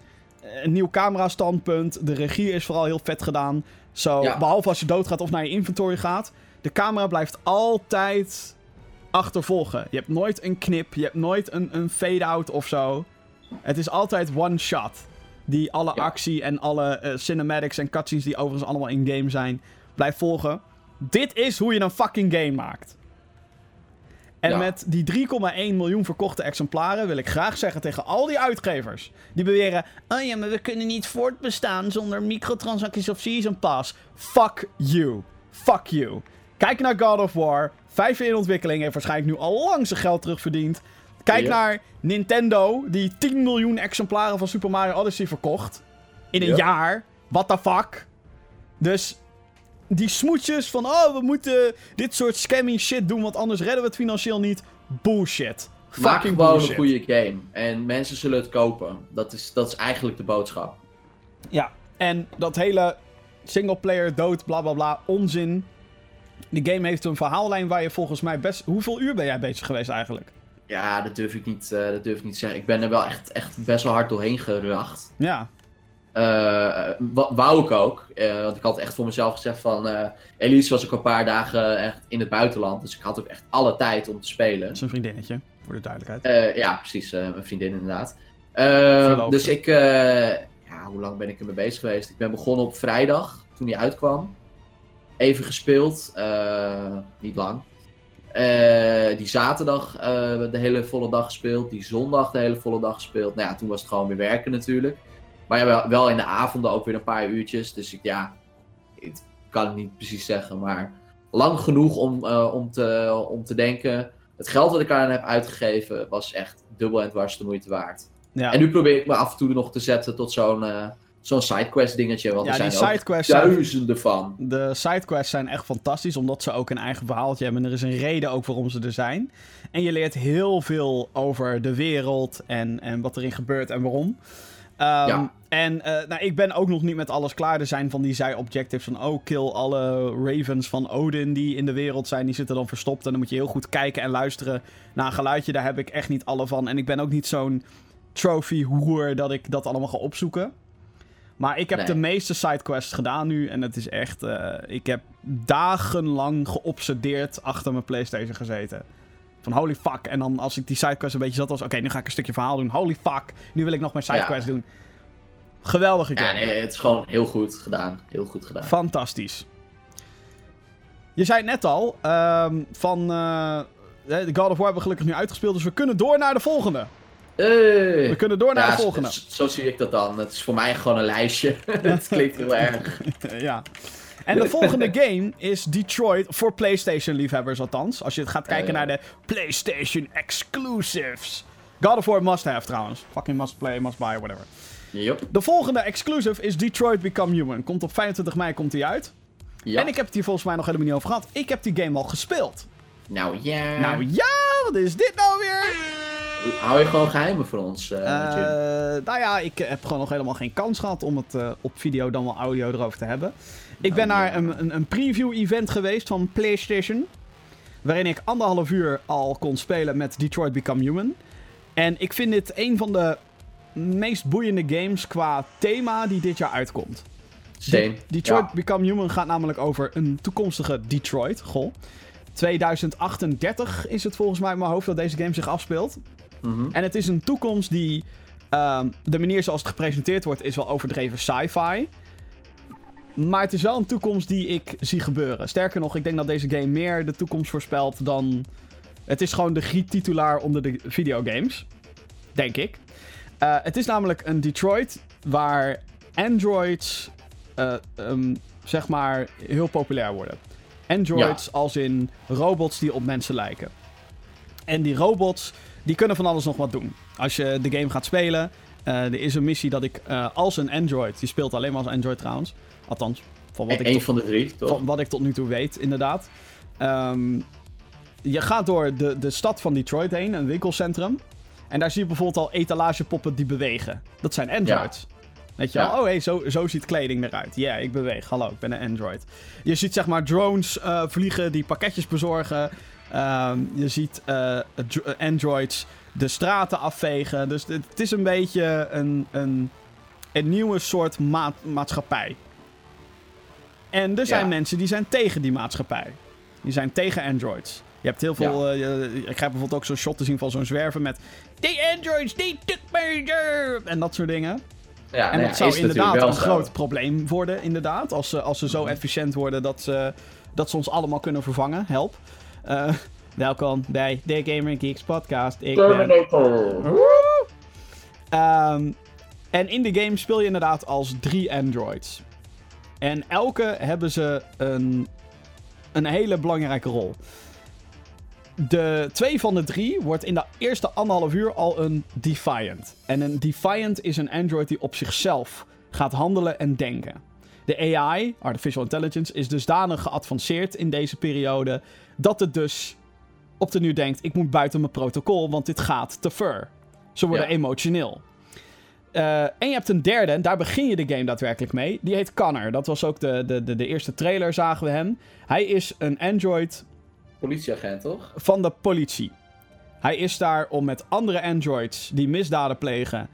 een nieuw camera-standpunt. De regie is vooral heel vet gedaan. Zo, Ja. Behalve als je doodgaat of naar je inventory gaat. De camera blijft altijd achtervolgen. Je hebt nooit een knip. Je hebt nooit een, een fade-out of zo. Het is altijd one shot. Die alle Ja. actie en alle eh, cinematics en cutscenes die overigens allemaal in game zijn, blijft volgen. Dit is hoe je een fucking game maakt. En Ja. met die 3,1 miljoen verkochte exemplaren wil ik graag zeggen tegen al die uitgevers die beweren: Oh ja, maar we kunnen niet voortbestaan zonder microtransacties of season pass. Fuck you. Fuck you. Kijk naar God of War. Vijf jaar in ontwikkeling heeft waarschijnlijk nu al lang zijn geld terugverdiend. Kijk Ja. naar Nintendo, die 10 miljoen exemplaren van Super Mario Odyssey verkocht. In een Ja. jaar. What the fuck? Dus die smoetjes van, oh, we moeten dit soort scammy shit doen, want anders redden we het financieel niet. Bullshit. Maak Fucking gewoon bullshit. een goede game. En mensen zullen het kopen. Dat is, dat is eigenlijk de boodschap. Ja, en dat hele singleplayer dood, bla bla bla, onzin. Die game heeft een verhaallijn waar je volgens mij best... Hoeveel uur ben jij bezig geweest eigenlijk? Ja, dat durf ik niet, eh, dat durf ik niet te zeggen. Ik ben er wel echt, echt best wel hard doorheen geracht. Ja, wa- wou ik ook. eh, want ik had echt voor mezelf gezegd van... Elise was ook een paar dagen echt in het buitenland. Dus ik had ook echt alle tijd om te spelen. dat is een vriendinnetje, voor de duidelijkheid. Ja, precies. mijn vriendin inderdaad. Eh, Verloofde. dus ik... ja, hoe lang ben ik ermee bezig geweest? Ik ben begonnen op vrijdag, toen die uitkwam. Even gespeeld. eh, niet lang. Eh, die zaterdag eh, de hele volle dag gespeeld. Die zondag de hele volle dag gespeeld. Nou ja, toen was het gewoon weer werken natuurlijk. Maar ja, wel, in de avonden ook weer een paar uurtjes. Dus ik, ja, ik kan het niet precies zeggen. Maar lang genoeg om, om, te, om te denken. Het geld dat ik aan heb uitgegeven was echt dubbel en dwars de moeite waard. Ja, En nu probeer ik me af en toe nog te zetten tot zo'n zo'n sidequest dingetje. Want ja er zijn ook sidequests zijn, duizenden van. de sidequests zijn echt fantastisch, omdat ze ook een eigen verhaaltje hebben. En er is een reden ook waarom ze er zijn. En je leert heel veel over de wereld en, en wat erin gebeurt en waarom. Ehm, Ja. En eh, nou, ik ben ook nog niet met alles klaar. Er zijn van die zij-objectives van... Oh, kill alle ravens van Odin die in de wereld zijn. Die zitten dan verstopt. En dan moet je heel goed kijken en luisteren naar een geluidje. Daar heb ik echt niet alle van. En ik ben ook niet zo'n trophy-hoer dat ik dat allemaal ga opzoeken. Maar ik heb Nee. de meeste sidequests gedaan nu. En het is echt... eh, ik heb dagenlang geobsedeerd achter mijn Playstation gezeten. Van holy fuck. En dan als ik die sidequest een beetje zat was... Oké, nu ga ik een stukje verhaal doen. Holy fuck. Nu wil ik nog mijn sidequest doen. Geweldige Ja, nee, het is gewoon heel goed gedaan. Heel goed gedaan. Fantastisch. Je zei het net al, ehm, van eh, de God of War hebben we gelukkig nu uitgespeeld, dus we kunnen door naar de volgende. Hey. We kunnen door naar Ja, de volgende. Zo, zo zie ik dat dan. Het is voor mij gewoon een lijstje. het klinkt heel erg. ja. En de volgende game is Detroit, voor PlayStation liefhebbers althans. Als je gaat kijken ja. naar de PlayStation exclusives. God of War must have trouwens. Fucking must play, must buy, whatever. Yep. De volgende exclusive is Detroit Become Human. Komt op 25 mei komt die uit. Ja. En ik heb het hier volgens mij nog helemaal niet over gehad. Ik heb die game al gespeeld. Nou ja. Nou ja, wat is dit nou weer? Hou je gewoon geheimen voor ons, Jim? nou ja, ik heb gewoon nog helemaal geen kans gehad om het eh, op video dan wel audio erover te hebben. Ik ben Oh, naar een, een, een preview-event geweest van PlayStation. Waarin ik anderhalf uur al kon spelen met Detroit Become Human. En ik vind dit een van de meest boeiende games qua thema die dit jaar uitkomt. Same. Detroit Ja. Become Human gaat namelijk over een toekomstige Detroit. Goh. 2038 is het volgens mij in mijn hoofd dat deze game zich afspeelt. Mhm. En het is een toekomst die. ehm, de manier zoals het gepresenteerd wordt is wel overdreven sci-fi. Maar het is wel een toekomst die ik zie gebeuren. Sterker nog, ik denk dat deze game meer de toekomst voorspelt dan. Het is gewoon de griettitulaar onder de videogames. Denk ik. Eh, het is namelijk een Detroit waar androids. eh, ehm, zeg maar heel populair worden. Androids als in robots die op mensen lijken. En die robots die kunnen van alles nog wat doen. Als je de game gaat spelen, eh, er is een missie dat ik eh, als een android, die speelt alleen maar als android trouwens, althans, van wat, ik Eén tot, van de drie, toch? van wat ik tot nu toe weet, inderdaad. Ehm, je gaat door de, de stad van Detroit heen, een winkelcentrum. En daar zie je bijvoorbeeld al etalagepoppen die bewegen. Dat zijn androids. Weet je Ja. Oh hé, zo, zo ziet kleding eruit. Ja, ik beweeg. Hallo, ik ben een android. Je ziet zeg maar drones eh, vliegen die pakketjes bezorgen. Ehm, je ziet eh, eh, androids de straten afvegen. Dus het, het is een beetje een, een, een nieuwe soort ma- maatschappij. En er zijn Ja. mensen die zijn tegen die maatschappij. Die zijn tegen androids. Je hebt heel veel... eh, ik krijg bijvoorbeeld ook zo'n shot te zien van zo'n zwerver met... Die androids, die took me there!" En dat soort dingen. Ja, En nou dat zou inderdaad een zo. groot probleem worden, inderdaad. Als ze, als ze zo efficiënt worden dat ze, dat ze ons allemaal kunnen vervangen. Help. Eh, welkom bij The Gamer Geeks podcast. Ik ben... Terminator. Woe! Ehm, en in de game speel je inderdaad als drie androids. En elke hebben ze een, een hele belangrijke rol. De twee van de drie wordt in de eerste anderhalf uur al een Defiant. En een Defiant is een android die op zichzelf gaat handelen en denken. De AI, Artificial Intelligence, is dusdanig geavanceerd in deze periode dat het dus op de nu denkt: ik moet buiten mijn protocol, want dit gaat te ver. Ze worden Ja. emotioneel. Eh, en je hebt een derde, en daar begin je de game daadwerkelijk mee. Die heet Connor. Dat was ook de, de, de, de eerste trailer, zagen we hem. Hij is een android Politieagent, toch? van de politie. Hij is daar om met andere androids die misdaden plegen,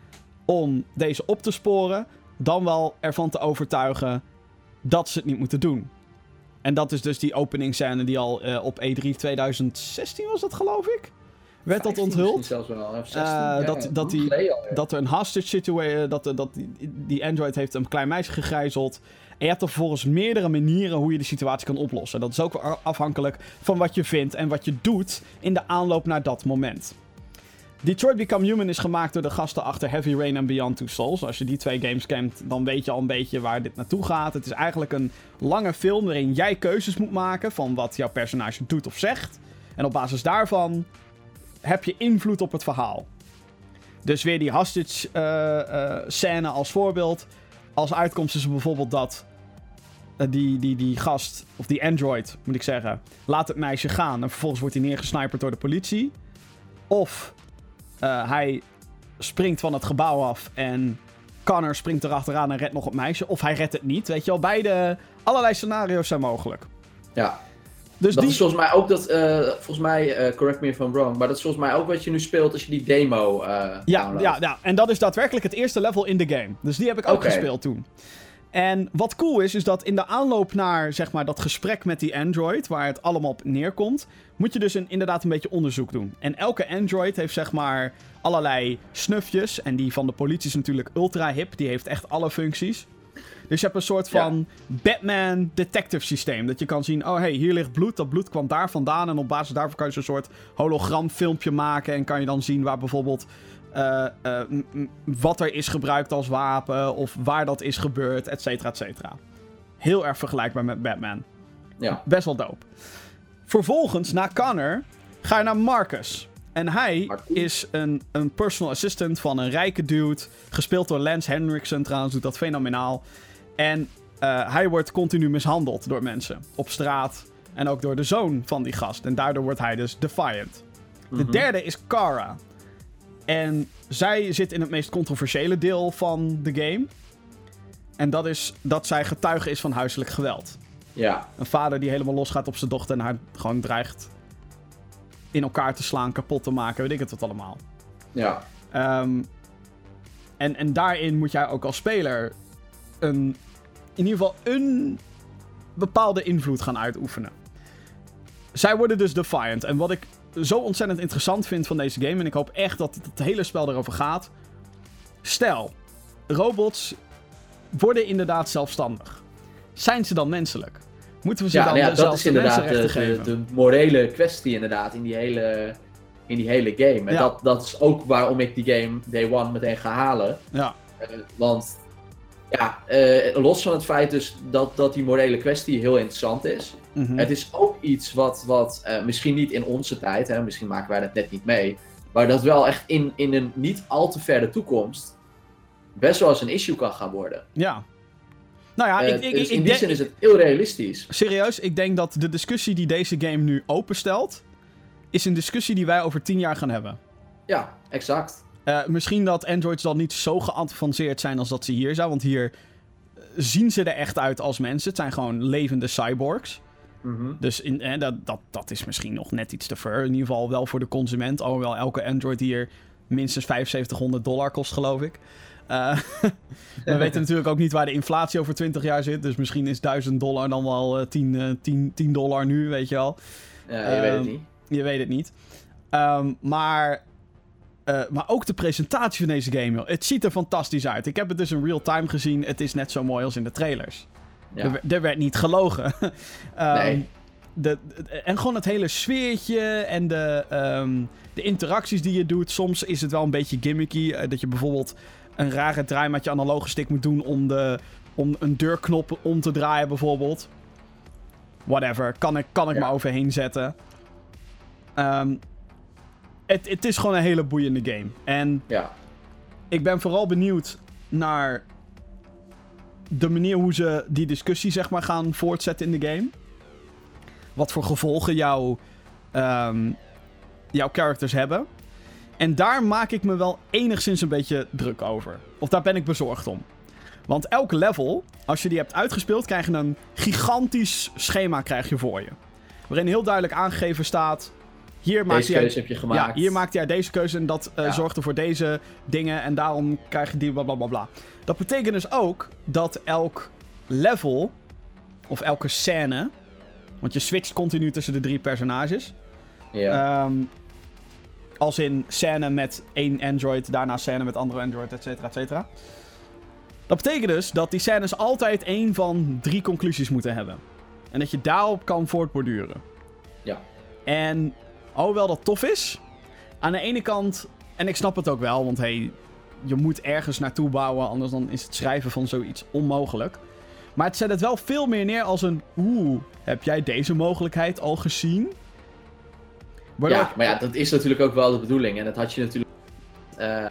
om deze op te sporen, dan wel ervan te overtuigen dat ze het niet moeten doen. En dat is dus die openingsscène die al eh, op E3 2016 was dat geloof ik? Werd dat 15 onthuld? zelfs wel, of 16, Eh, ja, dat- ja, dat die-. Dat er een hostage situation, dat, dat die, die android heeft een klein meisje gegijzeld. En je hebt er vervolgens meerdere manieren hoe je de situatie kan oplossen. Dat is ook afhankelijk van wat je vindt en wat je doet in de aanloop naar dat moment. Detroit Become Human is gemaakt door de gasten achter Heavy Rain en Beyond Two Souls. Als je die twee games kent, dan weet je al een beetje waar dit naartoe gaat. Het is eigenlijk een lange film waarin jij keuzes moet maken van wat jouw personage doet of zegt. En op basis daarvan heb je invloed op het verhaal. Dus weer die hostage eh, eh, als voorbeeld. Als uitkomst is bijvoorbeeld dat eh, die, die, die gast, of die android moet ik zeggen, laat het meisje gaan en vervolgens wordt hij neergesniperd door de politie. Of eh, hij springt van het gebouw af en Connor springt erachteraan en redt nog het meisje. Of hij redt het niet. Weet je wel, beide, allerlei scenario's zijn mogelijk. Ja, Dus dat die, is volgens mij ook dat, eh, volgens mij, eh, correct me if I'm wrong, maar dat is volgens mij ook wat je nu speelt als je die demo Ja, downloadt. ja, ja, en dat is daadwerkelijk het eerste level in de game. Dus die heb ik ook gespeeld toen. En wat cool is, is dat in de aanloop naar zeg maar, dat gesprek met die android, waar het allemaal op neerkomt, moet je dus een, inderdaad een beetje onderzoek doen. En elke android heeft zeg maar allerlei snufjes. En die van de politie is natuurlijk ultra hip, die heeft echt alle functies. Dus je hebt een soort Ja. van Batman detective systeem. Dat je kan zien, oh hey, hier ligt bloed, dat bloed kwam daar vandaan. En op basis daarvan kan je zo'n soort hologramfilmpje maken. En kan je dan zien waar bijvoorbeeld eh, eh, wat er is gebruikt als wapen. Of waar dat is gebeurd, et cetera, et cetera. Heel erg vergelijkbaar met Batman. Ja. Best wel dope. Vervolgens, na Connor, ga je naar Marcus. En hij is een, een personal assistant van een rijke dude. Gespeeld door Lance Henriksen trouwens, doet dat fenomenaal. En eh, hij wordt continu mishandeld door mensen op straat. En ook door de zoon van die gast. En daardoor wordt hij dus defiant. De Mhm. derde is Kara. En zij zit in het meest controversiële deel van de game. En dat is dat zij getuige is van huiselijk geweld. Ja, Een vader die helemaal losgaat op zijn dochter en haar gewoon dreigt in elkaar te slaan, kapot te maken, weet ik het wat allemaal. ja. Ehm, en, en daarin moet jij ook als speler een, in ieder geval een bepaalde invloed gaan uitoefenen. Zij worden dus defiant. En wat ik zo ontzettend interessant vind van deze game, en ik hoop echt dat het hele spel erover gaat. Stel, robots worden inderdaad zelfstandig. Zijn ze dan menselijk? Moeten we ze Ja, dan nou ja, dat is inderdaad de, mensenrechten de, de morele kwestie inderdaad in die hele, in die hele game. En Ja. dat, dat is ook waarom ik die game day one meteen ga halen. Ja, Eh, want ja, eh, los van het feit dus dat, dat die morele kwestie heel interessant is. mhm. Het is ook iets wat, wat eh, misschien niet in onze tijd, hè, misschien maken wij dat net niet mee. Maar dat wel echt in, in een niet al te verre toekomst best wel eens een issue kan gaan worden. ja. Nou ja, Eh, ik, ik, dus ik, in ik die zin is het heel realistisch. Serieus, ik denk dat de discussie die deze game nu openstelt, is een discussie die wij over tien jaar gaan hebben. Ja, exact. Eh, misschien dat androids dan niet zo geavanceerd zijn als dat ze hier zijn, want hier eh, zien ze er echt uit als mensen. Het zijn gewoon levende cyborgs. Mhm. Dus in, eh, dat, dat, dat is misschien nog net iets te ver. In ieder geval wel voor de consument. Alhoewel elke Android hier minstens 7500 dollar kost, geloof ik. We weten natuurlijk ook niet waar de inflatie over 20 jaar zit. Dus misschien is 1000 dollar dan wel eh, 10, eh, 10, 10 dollar nu, weet je wel. Ja, je weet het Ehm, niet. Je weet het niet. Ehm, maar, eh, maar ook de presentatie van deze game, joh. Het ziet er fantastisch uit. Ik heb het dus in real time gezien. Het is net zo mooi als in de trailers. Ja. Er, werd- er werd niet gelogen. Ehm, Nee. de, de- en gewoon het hele sfeertje en de, ehm, de interacties die je doet. Soms is het wel een beetje gimmicky. eh, dat je bijvoorbeeld een rare draai met je analoge stick moet doen om, de, om een deurknop om te draaien, bijvoorbeeld. Whatever, kan ik, kan ik Ja. maar overheen zetten. Ehm, het, het is gewoon een hele boeiende game. En Ja. ik ben vooral benieuwd naar de manier hoe ze die discussie zeg maar gaan voortzetten in de game. Wat voor gevolgen jouw, ehm, jouw characters hebben. En daar maak ik me wel enigszins een beetje druk over. Of daar ben ik bezorgd om. Want elk level, als je die hebt uitgespeeld, krijg je een gigantisch schema krijg je voor je. Waarin heel duidelijk aangegeven staat... Hier maakt keuze heb je gemaakt. ja, hier maakte jij deze keuze en dat eh, Ja. zorgde voor deze dingen en daarom krijg je die bla bla bla bla. Dat betekent dus ook dat elk level of elke scène, want je switcht continu tussen de drie personages. Ja. Ehm, als in scène met één android, daarna scène met andere android, et cetera, et cetera. Dat betekent dus dat die scènes altijd één van drie conclusies moeten hebben. En dat je daarop kan voortborduren. Ja. En alhoewel dat tof is, aan de ene kant, en ik snap het ook wel, want hey, je moet ergens naartoe bouwen, anders dan is het schrijven van zoiets onmogelijk. Maar het zet het wel veel meer neer als een, oeh, heb jij deze mogelijkheid al gezien? Ja, maar ja, dat is natuurlijk ook wel de bedoeling. En dat had je natuurlijk eh,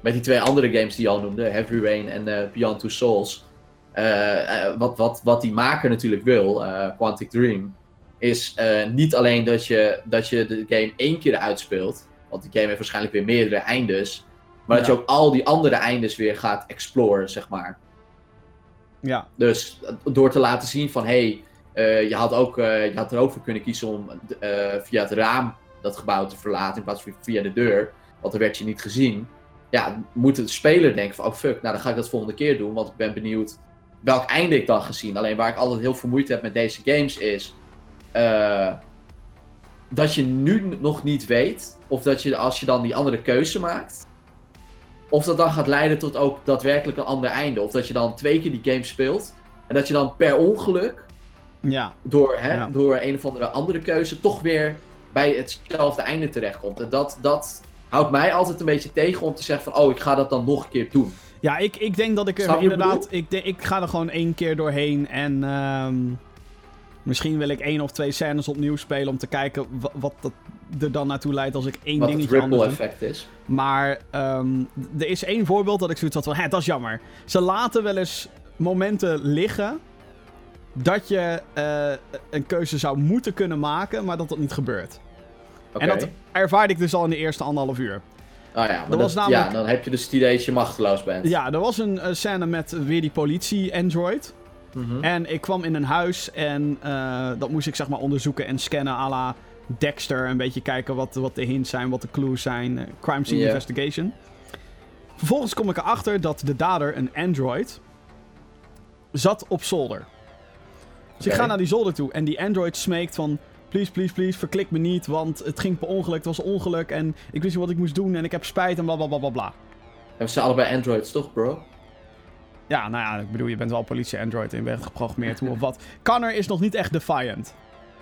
met die twee andere games die je al noemde, Heavy Rain en eh, Beyond Two Souls. Eh, wat, wat, wat die maker natuurlijk wil, Quantic Dream, is eh, niet alleen dat je, dat je de game één keer uitspeelt, want die game heeft waarschijnlijk weer meerdere eindes, maar dat je ook al die andere eindes weer gaat exploren, zeg maar. Ja, Dus eh, door te laten zien van hé, hey, eh, je, had ook, je had er ook voor kunnen kiezen om via het raam dat gebouw te verlaten in plaats van via de deur. Want dan werd je niet gezien. Ja, moet de speler denken van oh fuck, nou dan ga ik dat volgende keer doen. Want ik ben benieuwd welk einde ik dan gezien. Alleen waar ik altijd heel veel moeite heb met deze games is eh, dat je nu nog niet weet of dat je als je dan die andere keuze maakt. Of dat dan gaat leiden tot ook daadwerkelijk een ander einde. Of dat je dan twee keer die game speelt. En dat je dan per ongeluk, ja, door, hè, Ja. door een of andere andere keuze, toch weer bij hetzelfde einde terechtkomt. En dat, dat houdt mij altijd een beetje tegen om te zeggen van, oh, ik ga dat dan nog een keer doen. ja ik, ik denk dat ik er inderdaad... Ik, ik ga er gewoon één keer doorheen en... ehm, Misschien wil ik één of twee scènes opnieuw spelen om te kijken wa- wat dat er dan naartoe leidt als ik één Wat het dingetje anders ripple effect is. Maar ehm, er is één voorbeeld dat ik zoiets had van, hè, dat is jammer. Ze laten wel eens momenten liggen dat je eh, een keuze zou moeten kunnen maken, maar dat dat niet gebeurt. En dat ervaarde ik dus al in de eerste anderhalf uur. Ah ja, maar dat dat, was namelijk- ja, dan heb je dus het idee dat je machteloos bent. Ja, er was een eh, scène met weer die politie-android. Mhm. En ik kwam in een huis en eh, dat moest ik zeg maar onderzoeken en scannen à la Dexter. Een beetje kijken wat, wat de hints zijn, wat de clues zijn. eh, crime scene investigation. Vervolgens kom ik erachter dat de dader, een android, zat op zolder. Dus ik ga naar die zolder toe en die android smeekt van... Please, please, please, verklik me niet, want het ging per ongeluk, het was een ongeluk en ik wist niet wat ik moest doen en ik heb spijt en bla bla bla bla bla. En we zijn allebei androids, toch, bro? Ja, nou ja, ik bedoel, je bent wel politie-android en je bent geprogrammeerd hoe of wat. Connor is nog niet echt defiant.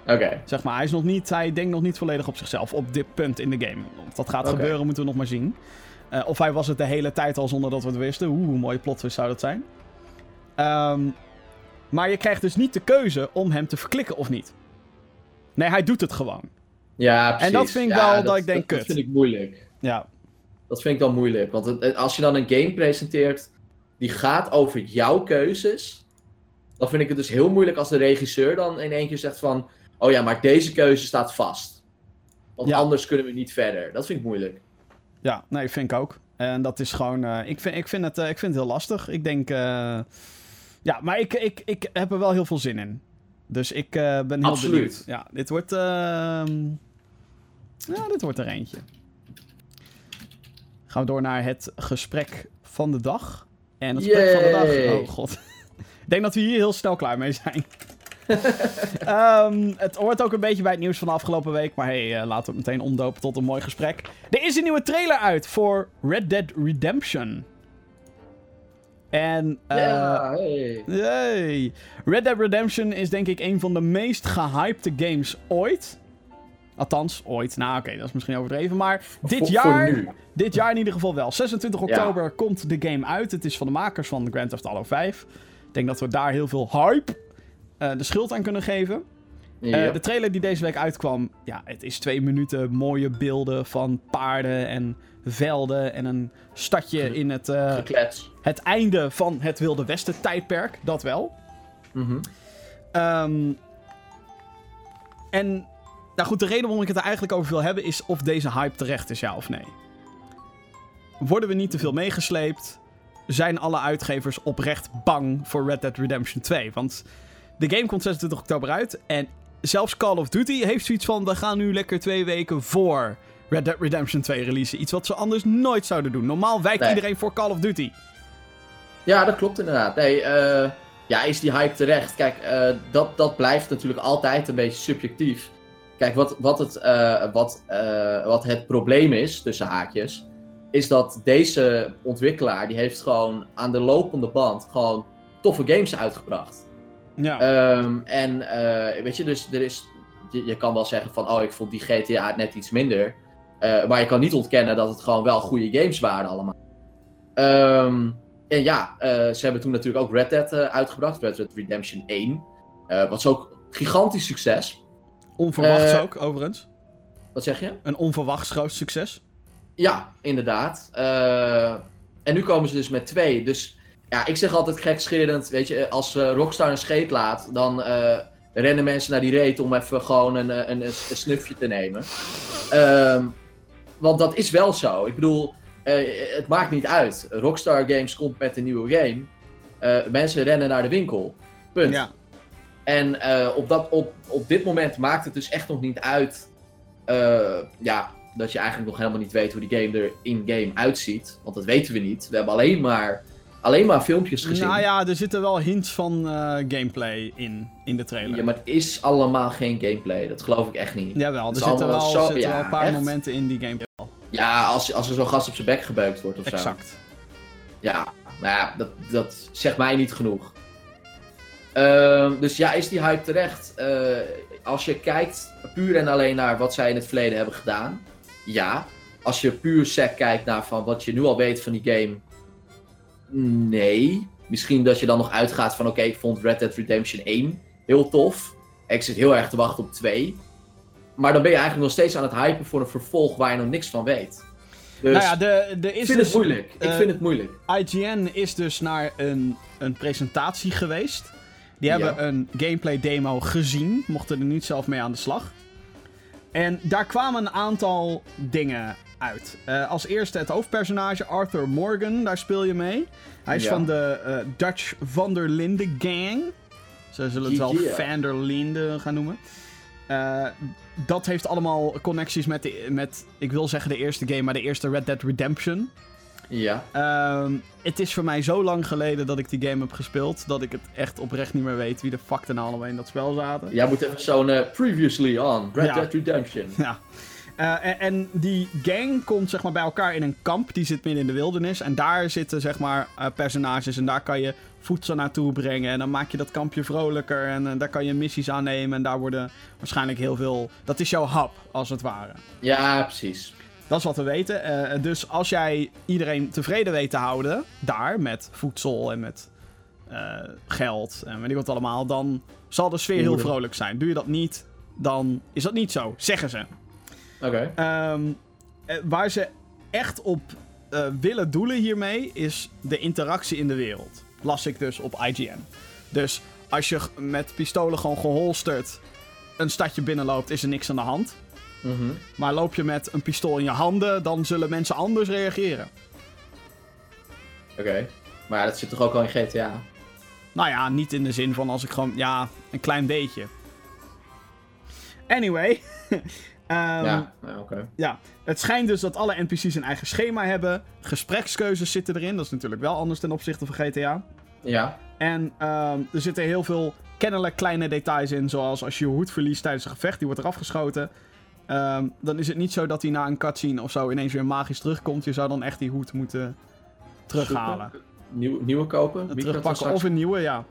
Oké. Zeg maar, hij, is nog niet, hij denkt nog niet volledig op zichzelf op dit punt in de game. Of dat gaat gebeuren, moeten we nog maar zien. Eh, of hij was het de hele tijd al zonder dat we het wisten. Oeh, hoe mooie plot twist zou dat zijn. Ehm, maar je krijgt dus niet de keuze om hem te verklikken of niet. Nee, hij doet het gewoon. Ja, precies. dat vind ik Ja, wel dat ik denk, dat, dat kut. vind ik moeilijk. Ja, Dat vind ik dan moeilijk. Want het- als je dan een game presenteert die gaat over jouw keuzes, dan vind ik het dus heel moeilijk als de regisseur dan in één keer zegt van, oh ja, maar deze keuze staat vast. Want Ja. anders kunnen we niet verder. Dat vind ik moeilijk. ja nee, vind ik ook. En dat is gewoon... eh, ik, vind, ik, vind het, eh, ik vind het heel lastig. Ik denk... eh, ja, maar ik, ik, ik heb er wel heel veel zin in. Dus ik ben heel Absoluut. benieuwd. Ja, dit wordt... ehm, ja, dit wordt er eentje. Gaan we door naar het gesprek van de dag. En het gesprek van de dag... Oh god. ik denk dat we hier heel snel klaar mee zijn. Ehm, het hoort ook een beetje bij het nieuws van de afgelopen week. Maar hey, eh, laten we het meteen omdopen tot een mooi gesprek. Er is een nieuwe trailer uit voor Red Dead Redemption. En... ja, hey. Yay. Red Dead Redemption is denk ik een van de meest gehypte games ooit. Althans, ooit. Nou, oké, dat is misschien overdreven. Maar dit Voor- jaar, Voor dit jaar in ieder geval wel. 26 Ja. oktober komt de game uit. Het is van de makers van Grand Theft Auto 5. Ik denk dat we daar heel veel hype eh, de schuld aan kunnen geven. Eh, de trailer die deze week uitkwam, ja, het is twee minuten mooie beelden van paarden en velden en een stadje in het, Geklets. het einde van het Wilde Westen tijdperk. Dat wel. Mhm. Ehm, en, nou goed, de reden waarom ik het er eigenlijk over wil hebben is of deze hype terecht is, ja of nee. Worden we niet te veel meegesleept? Zijn alle uitgevers oprecht bang voor Red Dead Redemption 2? Want de game komt 26 oktober uit en zelfs Call of Duty heeft zoiets van: we gaan nu lekker twee weken voor Red Dead Redemption 2 releasen. Iets wat ze anders nooit zouden doen. Normaal wijkt Nee. iedereen voor Call of Duty. Ja, dat klopt inderdaad. Nee, eh, ja, is die hype terecht? Kijk, eh, dat, dat blijft natuurlijk altijd een beetje subjectief. Kijk, wat, wat, het, eh, wat, eh, wat het probleem is, tussen haakjes, is dat deze ontwikkelaar, die heeft gewoon aan de lopende band gewoon toffe games uitgebracht. Ja. Ehm, en eh, weet je, dus er is, je, je kan wel zeggen van, oh, ik vond die GTA net iets minder. Maar je kan niet ontkennen dat het gewoon wel goede games waren allemaal. Ehm, en ja, ze hebben toen natuurlijk ook Red Dead uitgebracht, Red Dead Redemption 1. Eh, wat is ook gigantisch succes. Onverwachts eh, ook, overigens. Wat zeg je? Een onverwachts groot succes. Ja, inderdaad. Eh, en nu komen ze dus met twee. Dus ja, ik zeg altijd gekscherend, weet je, als eh, Rockstar een scheet laat, dan eh, rennen mensen naar die reet om even gewoon een, een, een, een snufje te nemen. Ehm, want dat is wel zo. Ik bedoel, eh, het maakt niet uit. Rockstar Games komt met een nieuwe game. Eh, mensen rennen naar de winkel. Punt. Ja. En eh, op, dat, op, op dit moment maakt het dus echt nog niet uit. eh, ja, dat je eigenlijk nog helemaal niet weet hoe die game er in-game uitziet. Want dat weten we niet. We hebben alleen maar, alleen maar filmpjes gezien. Nou ja, er zitten wel hints van eh, gameplay in, in de trailer. Ja, maar het is allemaal geen gameplay. Dat geloof ik echt niet. Jawel, er zitten wel, zo- zitten ja, wel een paar echt? momenten in die gameplay. Ja, als, als er zo'n gast op zijn bek gebeukt wordt of zo. Exact. Ja, maar ja, dat, dat zegt mij niet genoeg. Ehm, dus ja, is die hype terecht? Eh, als je kijkt puur en alleen naar wat zij in het verleden hebben gedaan, ja. Als je puur sec kijkt naar van wat je nu al weet van die game, nee. Misschien dat je dan nog uitgaat van oké, ik vond Red Dead Redemption 1 heel tof. Ik zit heel erg te wachten op 2. Maar dan ben je eigenlijk nog steeds aan het hypen voor een vervolg waar je nog niks van weet. Dus nou ja, de, de is ik vind dus, het moeilijk. ik eh, vind het moeilijk. IGN is dus naar een, een presentatie geweest. Die hebben Ja. een gameplay demo gezien, mochten er niet zelf mee aan de slag. En daar kwamen een aantal dingen uit. Eh, als eerste het hoofdpersonage Arthur Morgan, daar speel je mee. Hij is Ja. van de eh, Dutch van der Linde gang. Ze zullen het wel Yeah. Van der Linde gaan noemen. Eh, dat heeft allemaal connecties met, de, met, ik wil zeggen de eerste game, maar de eerste Red Dead Redemption. Ja. Ehm, het is voor mij zo lang geleden dat ik die game heb gespeeld, dat ik het echt oprecht niet meer weet wie de fuck er nou allemaal in dat spel zaten. Jij moet even zo'n eh, previously on Red Ja. Dead Redemption. Ja. Eh, en, en die gang komt zeg maar bij elkaar in een kamp. Die zit midden in de wildernis. En daar zitten zeg maar eh, personages. En daar kan je voedsel naartoe brengen. En dan maak je dat kampje vrolijker. En eh, daar kan je missies aannemen. En daar worden waarschijnlijk heel veel... Dat is jouw hub, als het ware. Ja, precies. Dat is wat we weten. Eh, dus als jij iedereen tevreden weet te houden, daar, met voedsel en met eh, geld en weet ik wat allemaal, dan zal de sfeer heel vrolijk zijn. Doe je dat niet, dan is dat niet zo, zeggen ze. Oké. Ehm, eh, waar ze echt op eh, willen doelen hiermee, is de interactie in de wereld. Las ik dus op IGN. Dus als je met pistolen gewoon geholsterd een stadje binnenloopt, is er niks aan de hand. Mhm. Maar loop je met een pistool in je handen, dan zullen mensen anders reageren. Oké. Maar dat zit toch ook al in GTA? Nou ja, niet in de zin van als ik gewoon, ja, een klein beetje. Anyway. Ehm, ja, ja oké. ja, het schijnt dus dat alle NPC's een eigen schema hebben. Gesprekskeuzes zitten erin. Dat is natuurlijk wel anders ten opzichte van GTA. Ja. En ehm, er zitten heel veel kennelijk kleine details in. Zoals als je je hoed verliest tijdens een gevecht, die wordt eraf geschoten. Ehm, dan is het niet zo dat hij na een cutscene of zo ineens weer magisch terugkomt. Je zou dan echt die hoed moeten terughalen. Nieuw, nieuwe kopen? Terugpakken of een nieuwe, ja.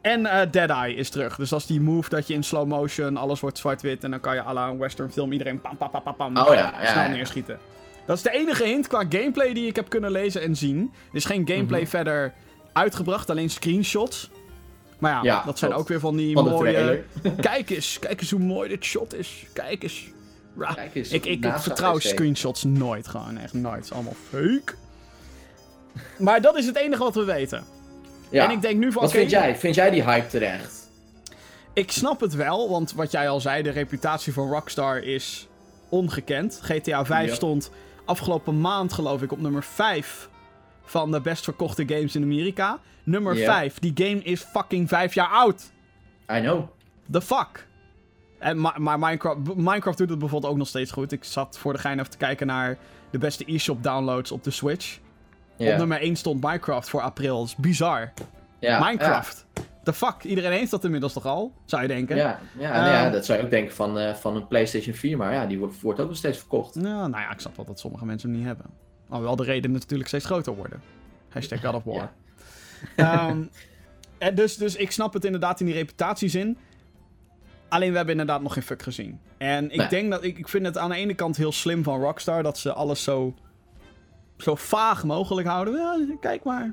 En eh Deadeye is terug. Dus dat is die move dat je in slow motion, alles wordt zwart-wit. En dan kan je à la een western film iedereen pam pam pam pam pam Oh ja, ja, snel ja. neerschieten. Dat is de enige hint qua gameplay die ik heb kunnen lezen en zien. Er is geen gameplay Mhm. verder uitgebracht, alleen screenshots. Maar ja, dat zijn ook weer van die Van mooie... Kijk eens, kijk eens hoe mooi dit shot is. Kijk eens. Ra- Kijk eens, ik, ik, vertrouw screenshots nooit, gewoon echt nooit. Het is allemaal fake. Maar dat is het enige wat we weten. Ja. En ik denk nu van, Wat vind jij? Vind jij die hype terecht? ik snap het wel, want wat jij al zei, de reputatie van Rockstar is ongekend. GTA 5 Ja. stond afgelopen maand, geloof ik, op nummer 5 van de best verkochte games in Amerika. Nummer Ja. 5, die game is fucking 5 jaar oud. I know. The fuck? En, ma- maar Minecraft, Minecraft doet het bijvoorbeeld ook nog steeds goed. Ik zat voor de gein even te kijken naar de beste e-shop downloads op de Switch. Op nummer 1 stond Minecraft voor april. Dat is bizar. Minecraft. The fuck? Iedereen heeft dat inmiddels toch al? Zou je denken? Ja, ja, nou ja, Ehm, dat zou je ook denken van, eh, van een PlayStation 4, maar ja, die wordt, wordt ook nog steeds verkocht. Nou, nou ja, ik snap wel dat sommige mensen hem niet hebben. Alhoewel de redenen natuurlijk steeds groter worden. Hashtag God of War. Ehm, en dus, dus ik snap het inderdaad in die reputatiezin. Alleen we hebben inderdaad nog geen fuck gezien. En ik Nee. denk dat ik, ik vind het aan de ene kant heel slim van Rockstar dat ze alles zo, zo vaag mogelijk houden. Ja, kijk maar.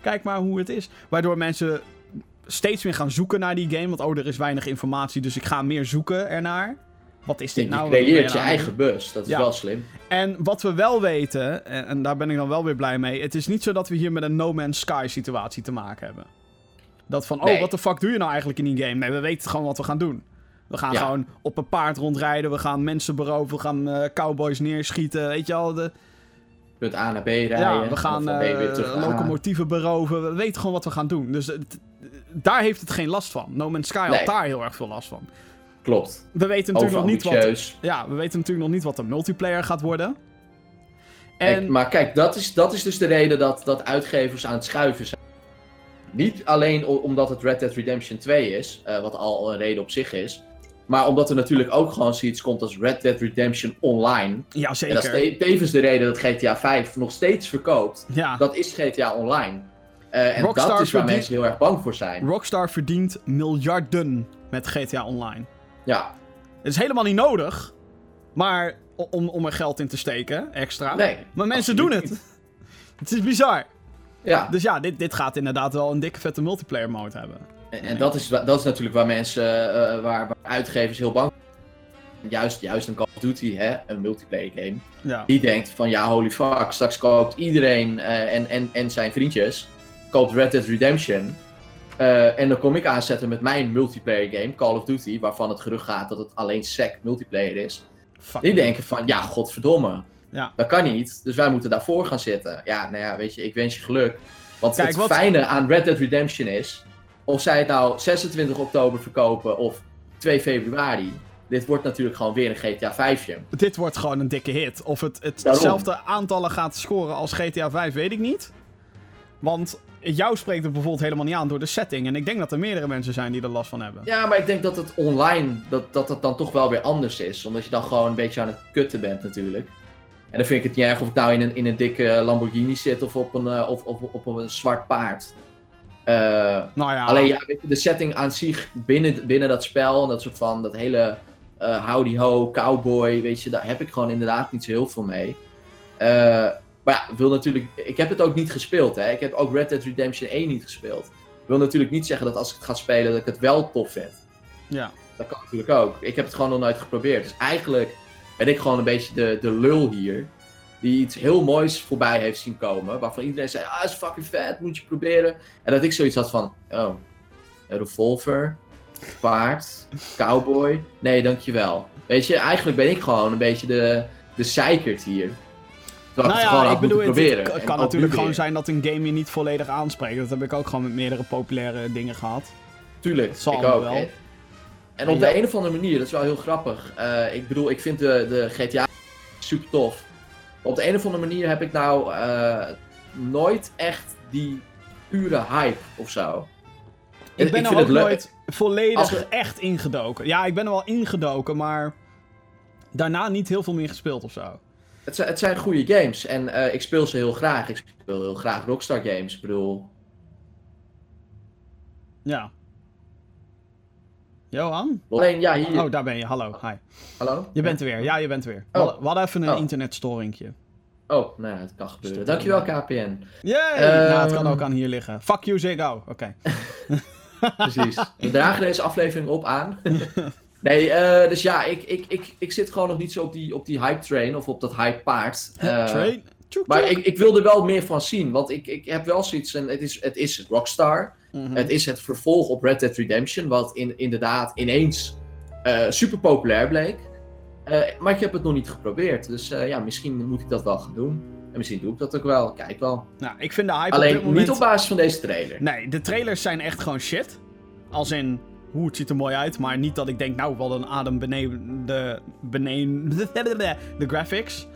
Kijk maar hoe het is. Waardoor mensen steeds meer gaan zoeken naar die game. Want oh, er is weinig informatie, dus ik ga meer zoeken ernaar. Wat is dit Je nou? Ben creëert je nou eigen bus, dat is Ja. wel slim. en wat we wel weten, en, en daar ben ik dan wel weer blij mee. Het is niet zo dat we hier met een No Man's Sky situatie te maken hebben. Dat van, oh, wat de fuck doe je nou eigenlijk in die game? Nee, we weten gewoon wat we gaan doen. We gaan Ja. gewoon op een paard rondrijden. We gaan mensen beroven. We gaan eh, cowboys neerschieten. Weet je al? De, Punt A naar B rijden. ja, we gaan eh, A. locomotieven beroven. We weten gewoon wat we gaan doen. Dus daar heeft het geen last van. No Man's Sky had Nee. daar heel erg veel last van. Klopt. We weten natuurlijk nog niet wat... Ja, we weten natuurlijk nog niet wat de multiplayer gaat worden. Kijk, En maar kijk, dat is, dat is dus de reden dat, dat uitgevers aan het schuiven zijn. Niet alleen omdat het Red Dead Redemption 2 is, eh, wat al een reden op zich is. Maar omdat er natuurlijk ook gewoon zoiets komt als Red Dead Redemption Online. ja, En zeker. dat is te- tevens de reden dat GTA 5 nog steeds verkoopt. Ja. Dat is GTA Online. Eh, en Rockstar dat is waar verdient- mensen heel erg bang voor zijn. Rockstar verdient miljarden met GTA Online. Ja, Het is helemaal niet nodig, maar om, om er geld in te steken, extra. nee. maar mensen doen het. Het is bizar. Ja, Dus ja, dit, dit gaat inderdaad wel een dikke vette multiplayer mode hebben. En, en dat, is, dat is natuurlijk waar mensen, eh, waar, waar uitgevers heel bang zijn. Juist, juist een Call of Duty, hè, een multiplayer game. Ja. Die denkt van ja, holy fuck, straks koopt iedereen eh, en, en, en zijn vriendjes, koopt Red Dead Redemption. Eh, en dan kom ik aanzetten met mijn multiplayer game, Call of Duty, waarvan het gerucht gaat dat het alleen sec multiplayer is. Fuck. Die denken van ja, godverdomme. Ja. Dat kan niet, dus wij moeten daarvoor gaan zitten. Ja, nou ja, weet je, ik wens je geluk. Want Kijk, het wat- fijne aan Red Dead Redemption is, of zij het nou 26 oktober verkopen of 2 februari, dit wordt natuurlijk gewoon weer een GTA 5. Dit wordt gewoon een dikke hit. Of het, hetzelfde aantallen gaat scoren als GTA 5, weet ik niet. Want jou spreekt het bijvoorbeeld helemaal niet aan door de setting. En ik denk dat er meerdere mensen zijn die er last van hebben. Ja, maar ik denk dat het online, dat, dat het dan toch wel weer anders is. Omdat je dan gewoon een beetje aan het kutten bent natuurlijk. En dan vind ik het niet erg of ik nou in een, in een dikke Lamborghini zit of op een, eh, of, of, op een zwart paard. Eh, Nou ja, Alleen ja, de setting aan zich binnen, binnen dat spel, en dat soort van, dat hele eh howdy ho, cowboy, weet je, daar heb ik gewoon inderdaad niet zo heel veel mee. Maar ja, wil natuurlijk, ik heb het ook niet gespeeld, hè. Ik heb ook Red Dead Redemption 1 niet gespeeld. wil natuurlijk niet zeggen dat als ik het ga spelen, dat ik het wel tof vind. ja. Dat kan natuurlijk ook. Ik heb het gewoon nog nooit geprobeerd. Dus eigenlijk ben ik gewoon een beetje de, de lul hier. Die iets heel moois voorbij heeft zien komen. Waarvan iedereen zei, ah, is fucking vet, moet je proberen. En dat ik zoiets had van, oh, een revolver, paard, cowboy. Nee, dankjewel. Weet je, eigenlijk ben ik gewoon een beetje de, de zeikert hier. Terwijl Nou ik ja, ik bedoel, het, proberen. het kan natuurlijk gewoon zijn dat een game je niet volledig aanspreekt. Dat heb ik ook gewoon met meerdere populaire dingen gehad. Tuurlijk, zal ik ook. wel. En- op de een of andere manier, dat is wel heel grappig. Eh, ik bedoel, ik vind de, de GTA super tof. Op de een of andere manier heb ik nou eh, nooit echt die pure hype of zo. Ik En ben er ook het leuk- nooit volledig we- echt ingedoken. Ja, ik ben er wel ingedoken, maar daarna niet heel veel meer gespeeld of zo. Het zijn, het zijn goede games en eh, ik speel ze heel graag. Ik speel heel graag Rockstar games. Ik bedoel, Ja. Johan? alleen ja, hier. Oh, daar ben je. Hallo. Hi. Hallo? Je bent er weer. Ja, je bent er weer. We Oh. hadden- we hadden even een Oh. internetstoringje. Oh, nou ja, het kan gebeuren. Dankjewel, KPN. Yay! Ehm. nou, het kan ook aan hier liggen. Fuck you, Ziggo. Oké. Precies. We dragen deze aflevering op aan. Nee, eh, dus ja, ik, ik, ik, ik zit gewoon nog niet zo op die, op die hype train of op dat hype paard. Eh, Train. Tjoek, maar ik, ik wil er wel meer van zien, want ik, ik heb wel zoiets, en het is, het is Rockstar. Mhm. Het is het vervolg op Red Dead Redemption, wat in, inderdaad ineens eh, super populair bleek. Eh, maar ik heb het nog niet geprobeerd, dus eh, ja, misschien moet ik dat wel gaan doen. En misschien doe ik dat ook wel, kijk wel. Nou, ik vind de hype op Alleen dit moment... niet op basis van deze trailer. Nee, de trailers zijn echt gewoon shit. Als in, hoe het ziet er mooi uit, maar niet dat ik denk, nou, wel een adem beneden de, beneden de graphics.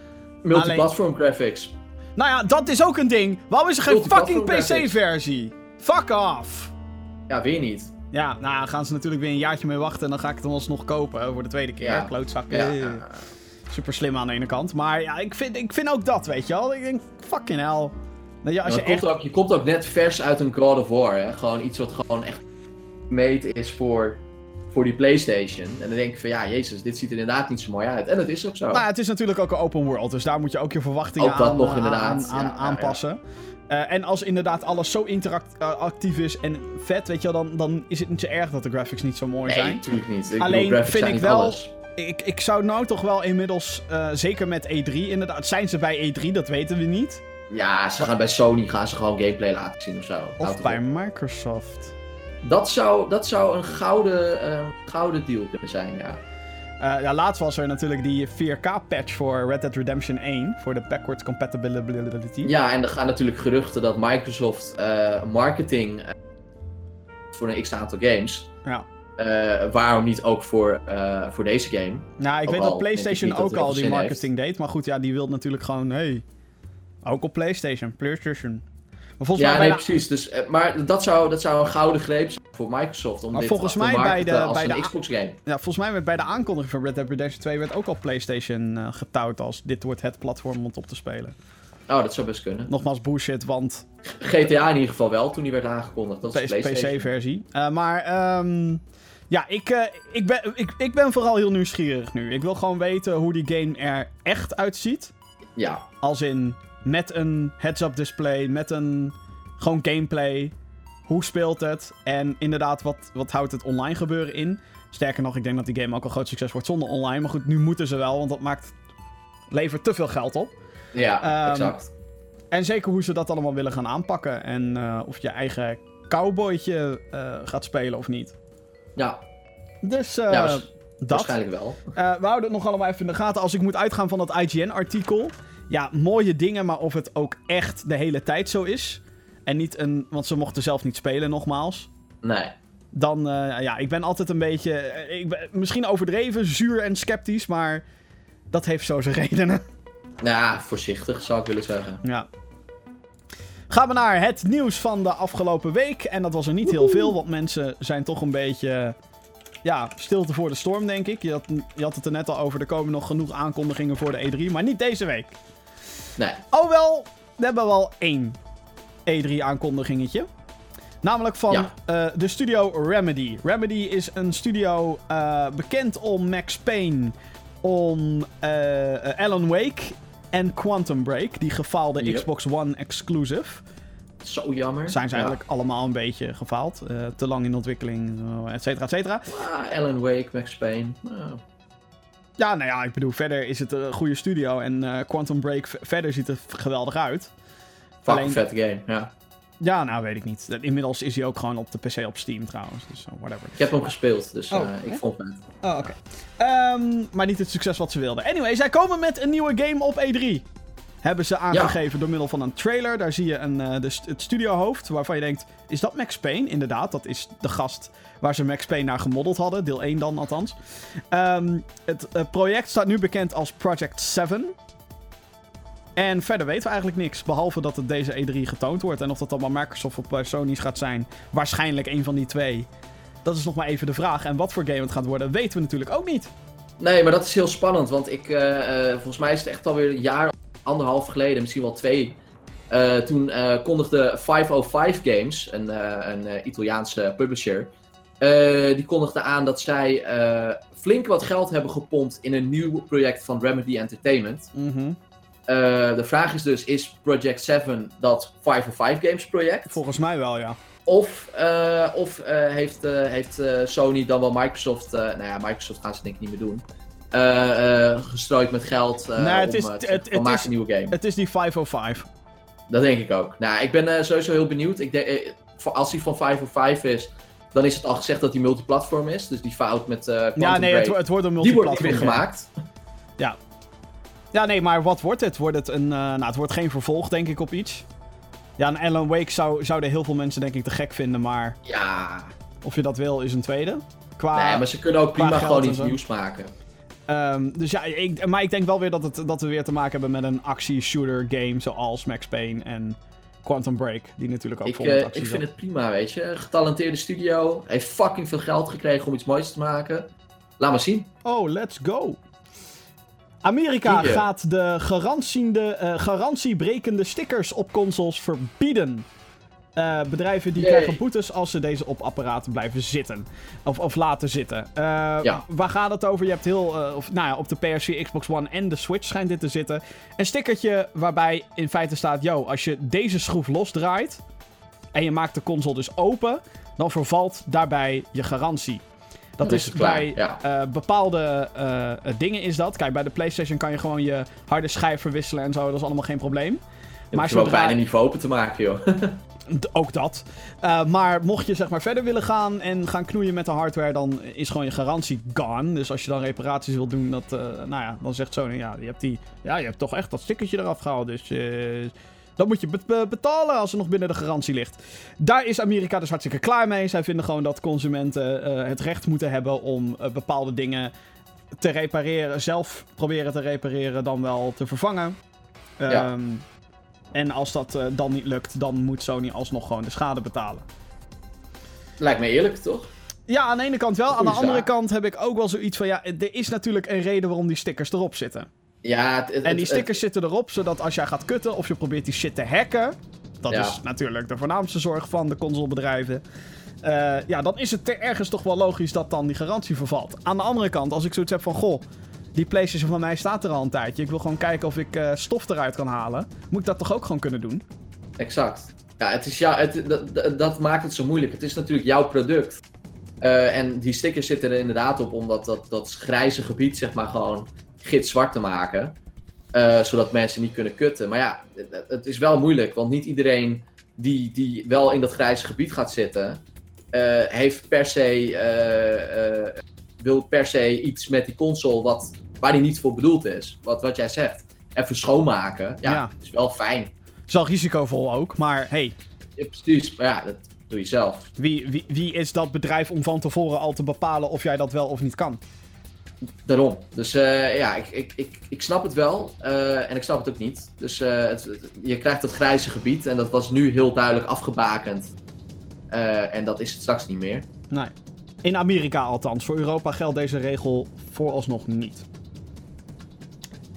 Multiplatform graphics. Nou ja, dat is ook een ding. Waarom is er geen fucking. PC-versie? Fuck off! Ja, weer niet. Ja, nou gaan ze natuurlijk weer een jaartje mee wachten en dan ga ik het dan alsnog kopen eh, voor de tweede keer. Ja. Klootzakken. Ja, ja. Super slim aan de ene kant. Maar ja, ik vind, ik vind ook dat, weet je wel. Ik denk, fucking hell. Dat je, als Ja, je echt... komt ook, je komt ook net vers uit een God of War. Hè? Gewoon iets wat gewoon echt meet is voor, voor die PlayStation. En dan denk ik van ja, Jezus, dit ziet er inderdaad niet zo mooi uit. En dat is ook zo. Nou, het is natuurlijk ook een open world, dus daar moet je ook je verwachtingen Ook dat aan, nog eh, inderdaad. aan, aan- Ja, ja, aanpassen. Eh, en als inderdaad alles zo interactief is en vet, weet je wel, dan, dan is het niet zo erg dat de graphics niet zo mooi nee, zijn. natuurlijk niet. Ik Alleen bedoel, vind ik wel- alles. Ik, ik zou nou toch wel inmiddels, eh, zeker met E3 inderdaad, zijn ze bij E3, dat weten we niet. Ja, ze gaan bij Sony gaan ze gewoon gameplay laten zien of zo. Of bij. Microsoft. Dat zou, dat zou een gouden, eh, gouden deal kunnen zijn, ja. Eh, ja, laatst was er natuurlijk die 4K-patch voor Red Dead Redemption 1, voor de backwards compatibility. Ja, en er gaan natuurlijk geruchten dat Microsoft eh, marketing eh, voor een x-aantal games... Ja. waarom niet ook voor, voor deze game? Nou, ik Ook weet al dat PlayStation ook dat al die marketing deed. Maar goed, ja, die wil natuurlijk gewoon, hey, ook op PlayStation, PlayStation. Maar volgens Ja, mij nee, de, precies. Dus, eh, maar dat zou, dat zou een gouden greep zijn voor Microsoft om Maar dit volgens mij bij de- bij de- Xbox game. ja, volgens mij werd bij de aankondiging van Red Dead Redemption 2 werd ook al PlayStation eh getouwd als dit wordt het platform om het op te spelen. Oh, dat zou best kunnen. Nogmaals bullshit, want GTA in ieder geval wel, toen die werd aangekondigd. Dat is PlayStation. PC-versie. maar ehm, ja, ik, eh, ik, ben, ik, ik ben vooral heel nieuwsgierig nu. Ik wil gewoon weten hoe die game er echt uitziet. Ja, Als in met een heads-up display, met een gewoon gameplay. Hoe speelt het? En inderdaad, wat, wat houdt het online gebeuren in? Sterker nog, ik denk dat die game ook een groot succes wordt zonder online. Maar goed, nu moeten ze wel, want dat maakt, levert te veel geld op. Ja, Ehm, exact. En zeker hoe ze dat allemaal willen gaan aanpakken. En eh, of je eigen cowboytje eh, gaat spelen of niet. Ja, Dus eh, ja dat. waarschijnlijk wel. We houden het nog allemaal even in de gaten. Als ik moet uitgaan van dat IGN-artikel. Ja, mooie dingen, maar of het ook echt de hele tijd zo is. En niet een. Want ze mochten zelf niet spelen, nogmaals. Nee. Dan, eh, ja, ik ben altijd een beetje. eh, Ik ben, misschien overdreven, zuur en sceptisch, maar. Dat heeft zo zijn redenen. Ja, voorzichtig zou ik willen zeggen. Ja. Gaan we naar het nieuws van de afgelopen week. En dat was er niet heel veel, want mensen zijn toch een beetje. Ja, stilte voor de storm, denk ik. Je had, je had het er net al over. Er komen nog genoeg aankondigingen voor de E3, maar niet deze week. Nee. Oh wel, we hebben wel één E3-aankondigingetje. Namelijk van Ja. eh, de studio Remedy. Remedy is een studio eh, bekend om Max Payne, om eh, Alan Wake en Quantum Break, die gefaalde Yep. Xbox One exclusive. Zo jammer. Zijn ze Ja. eigenlijk allemaal een beetje gefaald. te lang in ontwikkeling, et cetera, et cetera. Ah, Alan Wake, Max Payne. Ah. Ja, nou ja, ik bedoel, verder is het een goede studio en eh, Quantum Break verder ziet er geweldig uit. Fuck, Alleen- een vette game. Ja. Ja, nou weet ik niet. Inmiddels is hij ook gewoon op de PC op Steam trouwens. Dus uh, whatever. Ik heb hem gespeeld, dus Oh, eh, ik vond het. Oh, oké. Ehm, maar niet het succes wat ze wilden. Anyway, zij komen met een nieuwe game op E3. Hebben ze aangegeven door middel van een trailer. Daar zie je een, eh, de, het studiohoofd waarvan je denkt... Is dat Max Payne? Inderdaad, dat is de gast waar ze Max Payne naar gemodeld hadden. Deel 1 dan althans. Ehm, het project staat nu bekend als Project 7. En verder weten we eigenlijk niks. Behalve dat het deze E3 getoond wordt. En of dat allemaal Microsoft of Sony's gaat zijn. Waarschijnlijk een van die twee. Dat is nog maar even de vraag. En wat voor game het gaat worden, weten we natuurlijk ook niet. Nee, maar dat is heel spannend, want ik, eh, eh, volgens mij is het echt alweer jaar, anderhalf geleden, misschien wel twee. eh, toen eh, kondigde 505 Games, een, eh, een Italiaanse publisher, die kondigde aan dat zij flink wat geld hebben gepompt in een nieuw project van Remedy Entertainment. Mhm. De vraag is dus, is Project 7 dat 505 Games project? Volgens mij wel, ja. Of, of heeft, heeft Sony dan wel Microsoft, nou ja, Microsoft gaan ze denk ik niet meer doen, gestrooid met geld eh Nee, het om is- eh, te het- het is- een nieuwe game. Het is die 505. Dat denk ik ook. Nou, ik ben eh, sowieso heel benieuwd. Ik denk, eh, als hij van 505 is, dan is het al gezegd dat hij multiplatform is. Dus die fout met eh Quantum Ja, nee, het, het wordt een die wordt multiplatform. game. gemaakt. Ja, nee, maar wat wordt het? Wordt het een... eh, nou, het wordt geen vervolg, denk ik, op iets. Ja, een Alan Wake zou, zouden heel veel mensen, denk ik, te gek vinden. Maar Ja, of je dat wil, is een tweede. Qua, nee, maar ze kunnen ook prima gewoon iets nieuws maken. Ehm, dus ja, ik, maar ik denk wel weer dat, het, dat we weer te maken hebben met een actie-shooter game zoals Max Payne en Quantum Break. Die natuurlijk ook Ik, vol met eh, actie ik vind zat. het prima, weet je. Een Getalenteerde studio, heeft fucking veel geld gekregen om iets moois te maken. Laat maar zien. Oh, let's go. Amerika gaat de eh, garantiebrekende stickers op consoles verbieden. Eh, bedrijven die krijgen boetes als ze deze op apparaten blijven zitten. Of, of laten zitten. Eh, Ja. Waar gaat het over? Je hebt heel. eh, of, nou ja, op de PS4, Xbox One en de Switch schijnt dit te zitten. Een stickertje waarbij in feite staat: Yo, als je deze schroef losdraait. en je maakt de console dus open. dan vervalt daarbij je garantie. Dat is, bij ja. bepaalde dingen is dat. Kijk, bij de PlayStation kan je gewoon je harde schijf verwisselen en zo. Dat is allemaal geen probleem. Je Maar zodra- bijna niet voor open te maken, joh. Ook dat. Eh, maar mocht je zeg maar verder willen gaan en gaan knoeien met de hardware, dan is gewoon je garantie gone. Dus als je dan reparaties wilt doen, dat, eh, nou ja, dan zegt Sony, ja, je hebt, die, ja, je hebt toch echt dat stickertje eraf gehaald. Dus eh, dan moet je be- be- betalen als het nog binnen de garantie ligt. Daar is Amerika dus hartstikke klaar mee. Zij vinden gewoon dat consumenten het recht moeten hebben om bepaalde dingen te repareren. Zelf proberen te repareren, dan wel te vervangen. Ja. En als dat eh, dan niet lukt, dan moet Sony alsnog gewoon de schade betalen. Lijkt me eerlijk, toch? Ja, aan de ene kant wel. Aan de andere kant heb ik ook wel zoiets van... Ja, er is natuurlijk een reden waarom die stickers erop zitten. Ja, het, het- En die het- stickers zitten erop zodat als jij gaat kutten of je probeert die shit te hacken... Dat Ja. is natuurlijk de voornaamste zorg van de consolebedrijven. eh, ja, dan is het te- ergens toch wel logisch dat dan die garantie vervalt. Aan de andere kant, als ik zoiets heb van... Goh, die PlayStation van mij staat er al een tijdje. Ik wil gewoon kijken of ik eh, stof eruit kan halen. Moet ik dat toch ook gewoon kunnen doen? Exact. Ja, het is ja, het, dat, dat- maakt het zo moeilijk. Het is natuurlijk jouw product. Eh, en die stickers zitten er inderdaad op om dat, dat, grijze gebied, zeg maar, gewoon gitzwart te maken. Eh, zodat mensen niet kunnen kutten. Maar ja, het, het is wel moeilijk, want niet iedereen die, die wel in dat grijze gebied gaat zitten, heeft per se, wil per se iets met die console wat, waar die niet voor bedoeld is. Wat, wat jij zegt. Even schoonmaken, ja, Ja. is wel fijn. Is wel risicovol ook, maar hey, Ja, precies, maar ja, dat doe je zelf. wie, wie, wie is dat bedrijf om van tevoren al te bepalen of jij dat wel of niet kan? Daarom. Dus eh, ja, ik, ik, ik, ik snap het wel eh, en ik snap het ook niet. Dus eh, het, het- je krijgt het grijze gebied en dat was nu heel duidelijk afgebakend. En dat is het straks niet meer. Nee. In Amerika althans. Voor Europa geldt deze regel vooralsnog niet.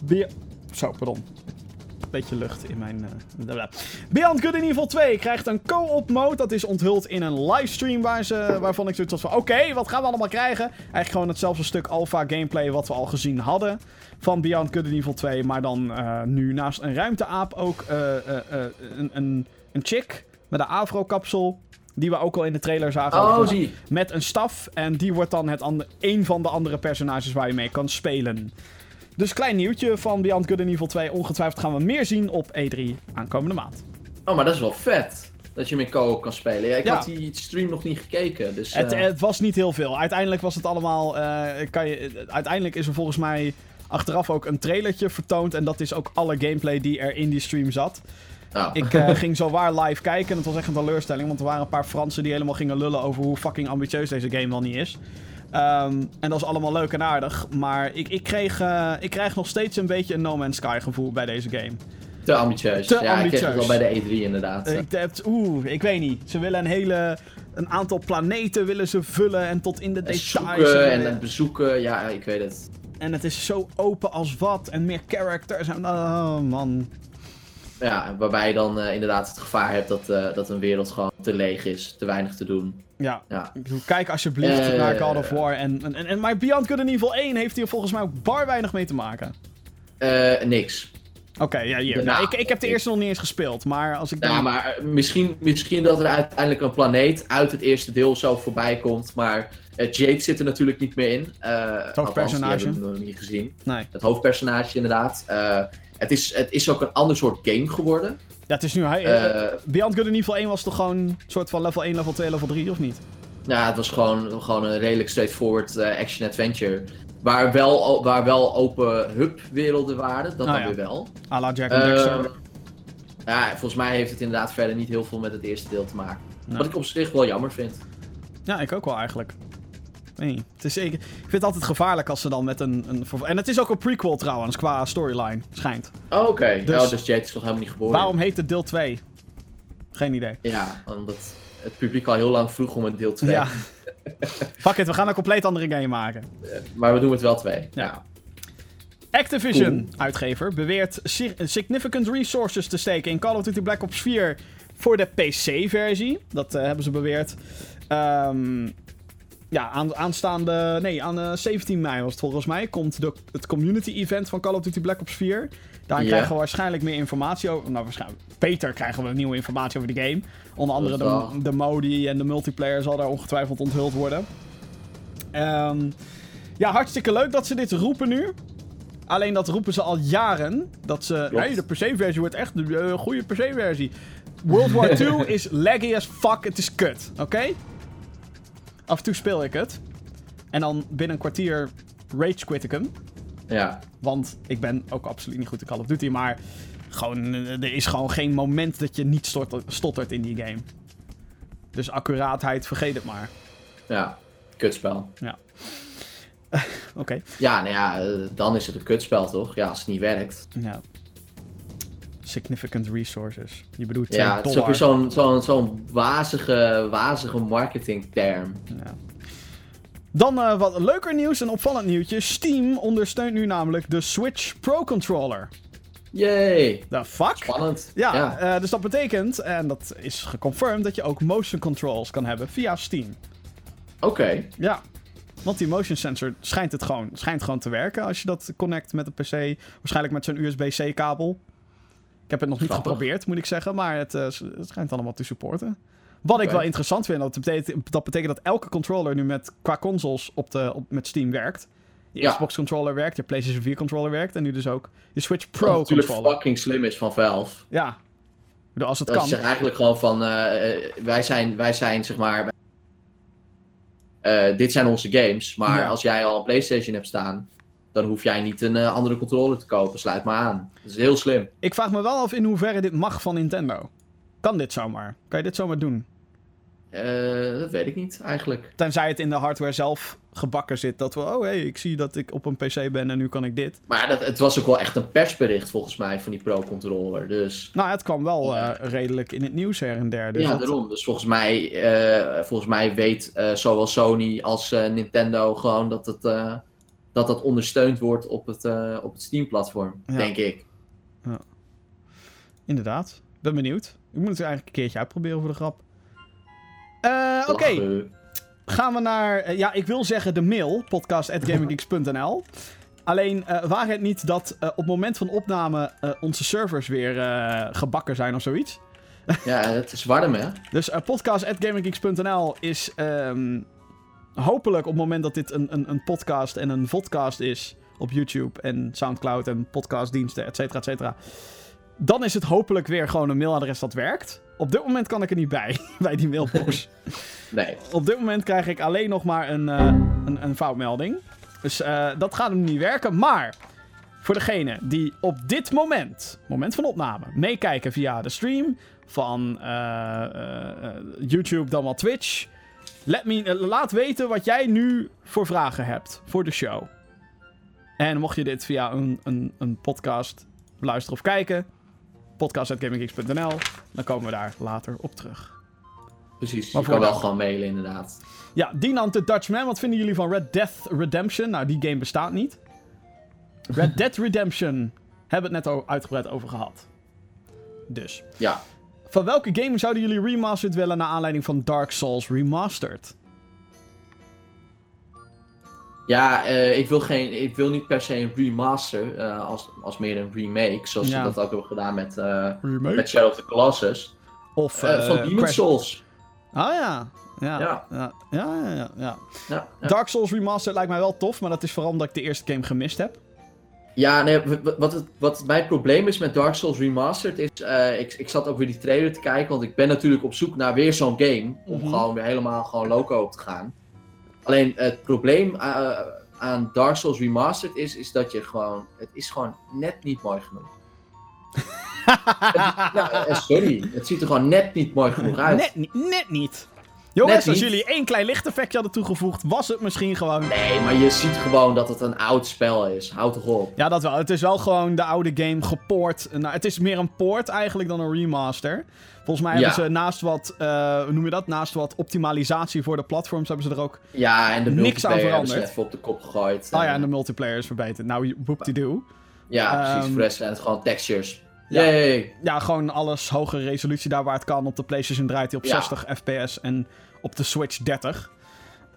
Be Zo, pardon. Beetje lucht in mijn. bla. Beyond Good and Evil 2 krijgt een co-op mode. Dat is onthuld in een livestream waar ze, waarvan ik zoiets had van: oké, wat gaan we allemaal krijgen? Eigenlijk gewoon hetzelfde stuk alpha gameplay wat we al gezien hadden van Beyond Good and Evil 2. Maar dan eh, nu naast een ruimteaap ook eh, een, een, een chick met een afro-kapsel. Die we ook al in de trailer zagen. Oh, zie. met een staf. En die wordt dan het een van de andere personages waar je mee kan spelen. Dus klein nieuwtje van Beyond Good and Evil 2. Ongetwijfeld gaan we meer zien op E3 aankomende maand. Oh, maar dat is wel vet. Dat je met co kan spelen. Ja, ik Ja. had die stream nog niet gekeken. Dus, Het, eh, het was niet heel veel. Uiteindelijk was het allemaal. eh, kan je, uiteindelijk is er volgens mij achteraf ook een trailertje vertoond. En dat is ook alle gameplay die er in die stream zat. Ik eh, ging zo waar live kijken. En het was echt een teleurstelling. Want er waren een paar Fransen die helemaal gingen lullen over hoe fucking ambitieus deze game wel niet is. Ehm, en dat is allemaal leuk en aardig. Maar ik, ik, kreeg, eh, ik krijg nog steeds een beetje een No Man's Sky gevoel bij deze game. te ambitieus. te ja, ik kreeg ambitieus. het wel bij de E3 inderdaad. Ik heb, oeh, ik weet niet. Ze willen een hele. Een aantal planeten willen ze vullen en tot in de En details. zoeken en dan bezoeken. Ja, ik weet het. En het is zo open als wat. En meer characters. En, oh man. Ja, waarbij je dan eh, inderdaad het gevaar hebt dat, eh, dat een wereld gewoon te leeg is. Te weinig te doen. Ja. Kijk alsjeblieft Eh, naar God of War. En, en, en, maar Beyond Good and Evil 1 heeft hier volgens mij ook bar weinig mee te maken. Eh, niks. Oké, ja, hier. Nou, Nou, ik, ik heb de ik- eerste nog niet eens gespeeld. Maar als ik dan... Ja, maar misschien, misschien dat er uiteindelijk een planeet uit het eerste deel zo voorbij komt. Maar eh, Jade zit er natuurlijk niet meer in. Die hoofdpersonage. hebben we nog niet gezien. Nee. Het hoofdpersonage inderdaad. Het, is, het is ook een ander soort game geworden. Ja, het is nu... Hij, Eh, Beyond Good and Evil 1 was toch gewoon een soort van level 1, level 2, level 3, of niet? ja, het was gewoon, gewoon een redelijk straightforward eh, action-adventure. Waar wel, waar wel open hub-werelden waren, dat dan ja. weer wel. A la Jack and Ehm, Dexter. ja, volgens mij heeft het inderdaad verder niet heel veel met het eerste deel te maken. Nee. Wat ik op zich wel jammer vind. Ja, ik ook wel eigenlijk. Nee, het is, ik, ik vind het altijd gevaarlijk als ze dan met een, een... En het is ook een prequel trouwens, qua storyline, schijnt. Oh, Oké, Dus- dus Jade is nog helemaal niet geboren. Waarom heet het deel 2? Geen idee. Ja, omdat het publiek al heel lang vroeg om een deel 2. Ja. Fuck it, we gaan een compleet andere game maken. Maar we doen het wel twee. Ja. Activision, uitgever, beweert si- significant resources te steken in Call of Duty Black Ops 4 voor de PC-versie. Dat eh, hebben ze beweerd. Ehm, ja, aan, aanstaande. Nee, aan eh, 17 mei was het volgens mij. Komt de, het community event van Call of Duty Black Ops 4. Daar krijgen we waarschijnlijk meer informatie over. Nou, waarschijnlijk. Beter krijgen we nieuwe informatie over de game. Onder andere de, de modi en de multiplayer zal daar ongetwijfeld onthuld worden. Ehm, ja, hartstikke leuk dat ze dit roepen nu. Alleen dat roepen ze al jaren. Dat ze. Hey, de PC-versie wordt echt een eh, goede PC-versie. World War 2 is laggy as fuck. Het is kut. Oké? Af en toe speel ik het. En dan binnen een kwartier rage quit ik hem. Ja. Want ik ben ook absoluut niet goed in Call of Duty. Maar gewoon, eh, er is gewoon geen moment dat je niet stottert, stottert in die game. Dus accuraatheid, vergeet het maar. Ja. Kutspel. Oké. Ja, nou ja, eh, dan is het een kutspel toch? Ja, als het niet werkt. Ja. Significant resources. Je bedoelt 2 Ja, het is ook dollar. weer zo'n zo'n zo'n wazige, wazige marketingterm. Ja. Dan eh, wat leuker nieuws, een opvallend nieuwtje. Steam ondersteunt nu namelijk de Switch Pro Controller. Yay! The fuck? Spannend. Ja, ja. eh, dus dat betekent, en dat is geconfirmed, dat je ook motion controls kan hebben via Steam. Oké. Ja. Want die motion sensor schijnt, het gewoon, schijnt gewoon te werken als je dat connect met een PC. Waarschijnlijk met zo'n USB-C kabel. Ik heb het nog niet Grappig. geprobeerd, moet ik zeggen, maar het, eh, het schijnt allemaal te supporten. Wat ik wel interessant vind, dat betekent, dat betekent dat elke controller nu met, qua consoles op de, op, met Steam werkt. Je Ja. Xbox controller werkt, je PlayStation 4 controller werkt en nu dus ook je Switch Pro natuurlijk controller. fucking slim is van Valve. Ja. Bedoel, Als het Dat kan. zeggen eigenlijk gewoon van, eh, eh, wij, zijn, wij zijn zeg maar, dit zijn onze games, maar Ja. als jij al een Playstation hebt staan, dan hoef jij niet een eh, andere controller te kopen, sluit maar aan. Dat is heel slim. Ik vraag me wel af in hoeverre dit mag van Nintendo. Kan dit zomaar? Kan je dit zomaar doen? Eh, dat weet ik niet, eigenlijk. Tenzij het in de hardware zelf gebakken zit. Dat we, oh hé, hey, ik zie dat ik op een PC ben en nu kan ik dit. Maar dat, het was ook wel echt een persbericht volgens mij van die Pro-controller, dus... Nou, het kwam wel Ja. eh, redelijk in het nieuws her en der. Dus ja, dat- daarom. Dus volgens mij, volgens mij weet zowel Sony als Nintendo gewoon dat het, dat dat ondersteund wordt op het, eh, op het Steam-platform, Ja. denk ik. Inderdaad. Ben benieuwd. Ik moet het eigenlijk een keertje uitproberen voor de grap. Eh, Oké, eh, gaan we naar... ja, ik wil zeggen de mail, podcast.gaminggeeks.nl. Alleen eh waar het niet dat op het moment van opname onze servers weer gebakken zijn of zoiets. Ja, het is warm, hè? Dus uh, podcast.gaminggeeks.nl is ehm, hopelijk op het moment dat dit een, een, een podcast en een vodcast is op YouTube en Soundcloud en podcastdiensten, et cetera, et cetera. Dan is het hopelijk weer gewoon een mailadres dat werkt. Op dit moment kan ik er niet bij, bij die mailbox. Nee. op dit moment krijg ik alleen nog maar een, eh, een, een foutmelding. Dus eh, dat gaat hem niet werken. Maar voor degene die op dit moment, moment van opname, meekijken via de stream van eh, YouTube dan wel Twitch. Let me, eh, laat weten wat jij nu voor vragen hebt voor de show. En mocht je dit via een, een, een podcast luisteren of kijken, podcast.gaminggeeks.nl, dan komen we daar later op terug. Precies. Maar je kan wel dan? gewoon mailen, inderdaad. Ja, Dinant de Dutchman, wat vinden jullie van Red Death Redemption? Nou, die game bestaat niet. Red Dead Redemption hebben we het net al uitgebreid over gehad. Dus. Ja. Van welke game zouden jullie remastered willen naar aanleiding van Dark Souls Remastered? Ja, eh, ik, wil geen, ik wil niet per se een remaster, eh, als, als meer een remake, zoals Ja. ze dat ook hebben gedaan met, Remake? met Shadow of the Colossus. Of van Demon Crash- Souls. Ah ja. Ja. Ja. Ja. Ja, ja, ja, ja. Ja, ja. Dark Souls Remastered lijkt mij wel tof, maar dat is vooral omdat ik de eerste game gemist heb. Ja, nee, wat, het, wat mijn probleem is met Dark Souls Remastered is, eh, ik, ik zat ook weer die trailer te kijken, want ik ben natuurlijk op zoek naar weer zo'n game, om Mhm. gewoon weer helemaal gewoon loco op te gaan. Alleen het probleem eh, aan Dark Souls Remastered is, is dat je gewoon, het is gewoon net niet mooi genoeg. Het- nou, eh, sorry, het ziet er gewoon net niet mooi genoeg uit. Net, net niet. Jongens, als jullie één klein lichteffectje hadden toegevoegd, was het misschien gewoon... Nee, maar je ziet gewoon dat het een oud spel is. Houd toch op. Ja, dat wel. Het is wel gewoon de oude game gepoord. Nou, het is meer een poort eigenlijk dan een remaster. Volgens mij hebben Ja. ze naast wat, eh, hoe noem je dat? Naast wat optimalisatie voor de platforms hebben ze er ook... Ja, en de Niks aan ze veranderd. even op de kop gegooid. Oh ja, En, en de multiplayer is verbeterd. Nou, whoop-de-doo. Ja, precies. Ehm, Voor de rest zijn het gewoon textures. Ja. Yay! Ja, gewoon alles hogere resolutie daar waar het kan. Op de PlayStation draait hij op Ja. 60 fps en op de Switch 30.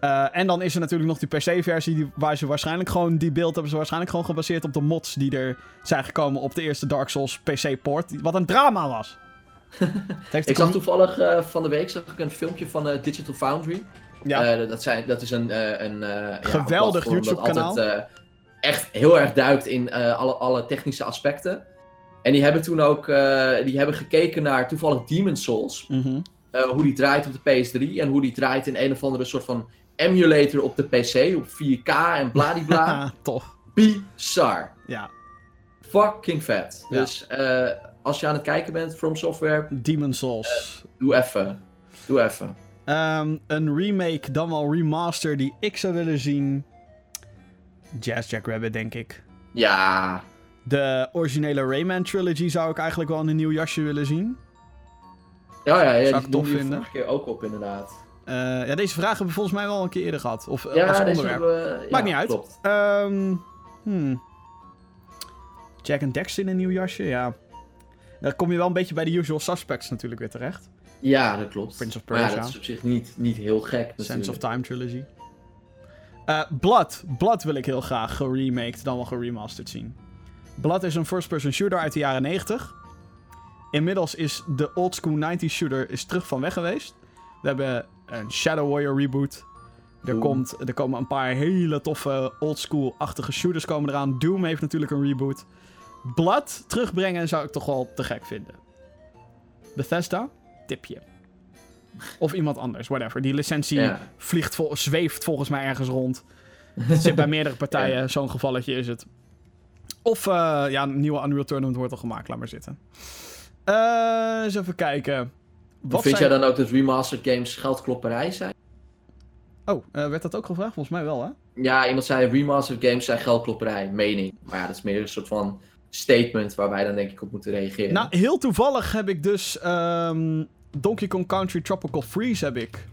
Eh, en dan is er natuurlijk nog die PC-versie waar ze waarschijnlijk gewoon... Die beeld hebben ze waarschijnlijk gewoon gebaseerd op de mods die er zijn gekomen op de eerste Dark Souls PC-port. Wat een drama was. Ik zag toevallig eh, van de week zag ik een filmpje van eh, Digital Foundry. Ja. Dat, zijn, dat is een, een ja, Geweldig dat YouTube-kanaal. echt heel erg duikt in alle, alle technische aspecten. En die hebben toen ook eh, die hebben gekeken naar toevallig Demon Souls. Mhm. eh, hoe die draait op de PS3 en hoe die draait in een of andere soort van emulator op de PC op 4K en bladibla. Tof. Bizar. Ja. Fucking vet. Ja. Dus eh, als je aan het kijken bent, From Software, Demon Souls. doe even. Doe even. Ehm, een remake, dan wel remaster die ik zou willen zien. Jazz Jack Rabbit, denk ik. Ja, De originele Rayman trilogy zou ik eigenlijk wel in een nieuw jasje willen zien. ja, ja, ja Zou ik tof vinden. vorige keer ook op inderdaad. Eh, ja, deze vraag hebben we volgens mij wel een keer eerder gehad. Of eh, ja, als onderwerp. we- ja, Maakt niet uit. Ehm, hmm. Jack and Dexter in een nieuw jasje, ja. Dan kom je wel een beetje bij de usual suspects natuurlijk weer terecht. Ja, dat klopt. Prince of Maar ja, Persia. dat is op zich niet, niet heel gek natuurlijk. Sense of Time trilogy. Eh, Blood. Blood wil ik heel graag geremaked dan wel geremasterd zien. Blood is een first-person shooter uit de jaren 90. Inmiddels is de oldschool 90s shooter is terug van weg geweest. We hebben een Shadow Warrior reboot. Er, Doom. komt, er komen een paar hele toffe oldschool-achtige shooters komen eraan. Doom heeft natuurlijk een reboot. Blood terugbrengen zou ik toch wel te gek vinden. Bethesda, tipje. Of iemand anders, whatever. Die licentie vliegt vol, zweeft volgens mij ergens rond. Het zit bij meerdere partijen, zo'n gevalletje is het. Of eh, ja, een nieuwe Unreal Tournament wordt al gemaakt, laat maar zitten. Eh, eens even kijken. Wat Vind zijn... jij dan ook dat remastered games geldklopperij zijn? Oh, eh, werd dat ook gevraagd? Volgens mij wel, hè? Ja, iemand zei remastered games zijn geldklopperij, mening. Maar ja, dat is meer een soort van statement waar wij dan denk ik op moeten reageren. Nou, heel toevallig heb ik dus ehm, Donkey Kong Country Tropical Freeze heb ik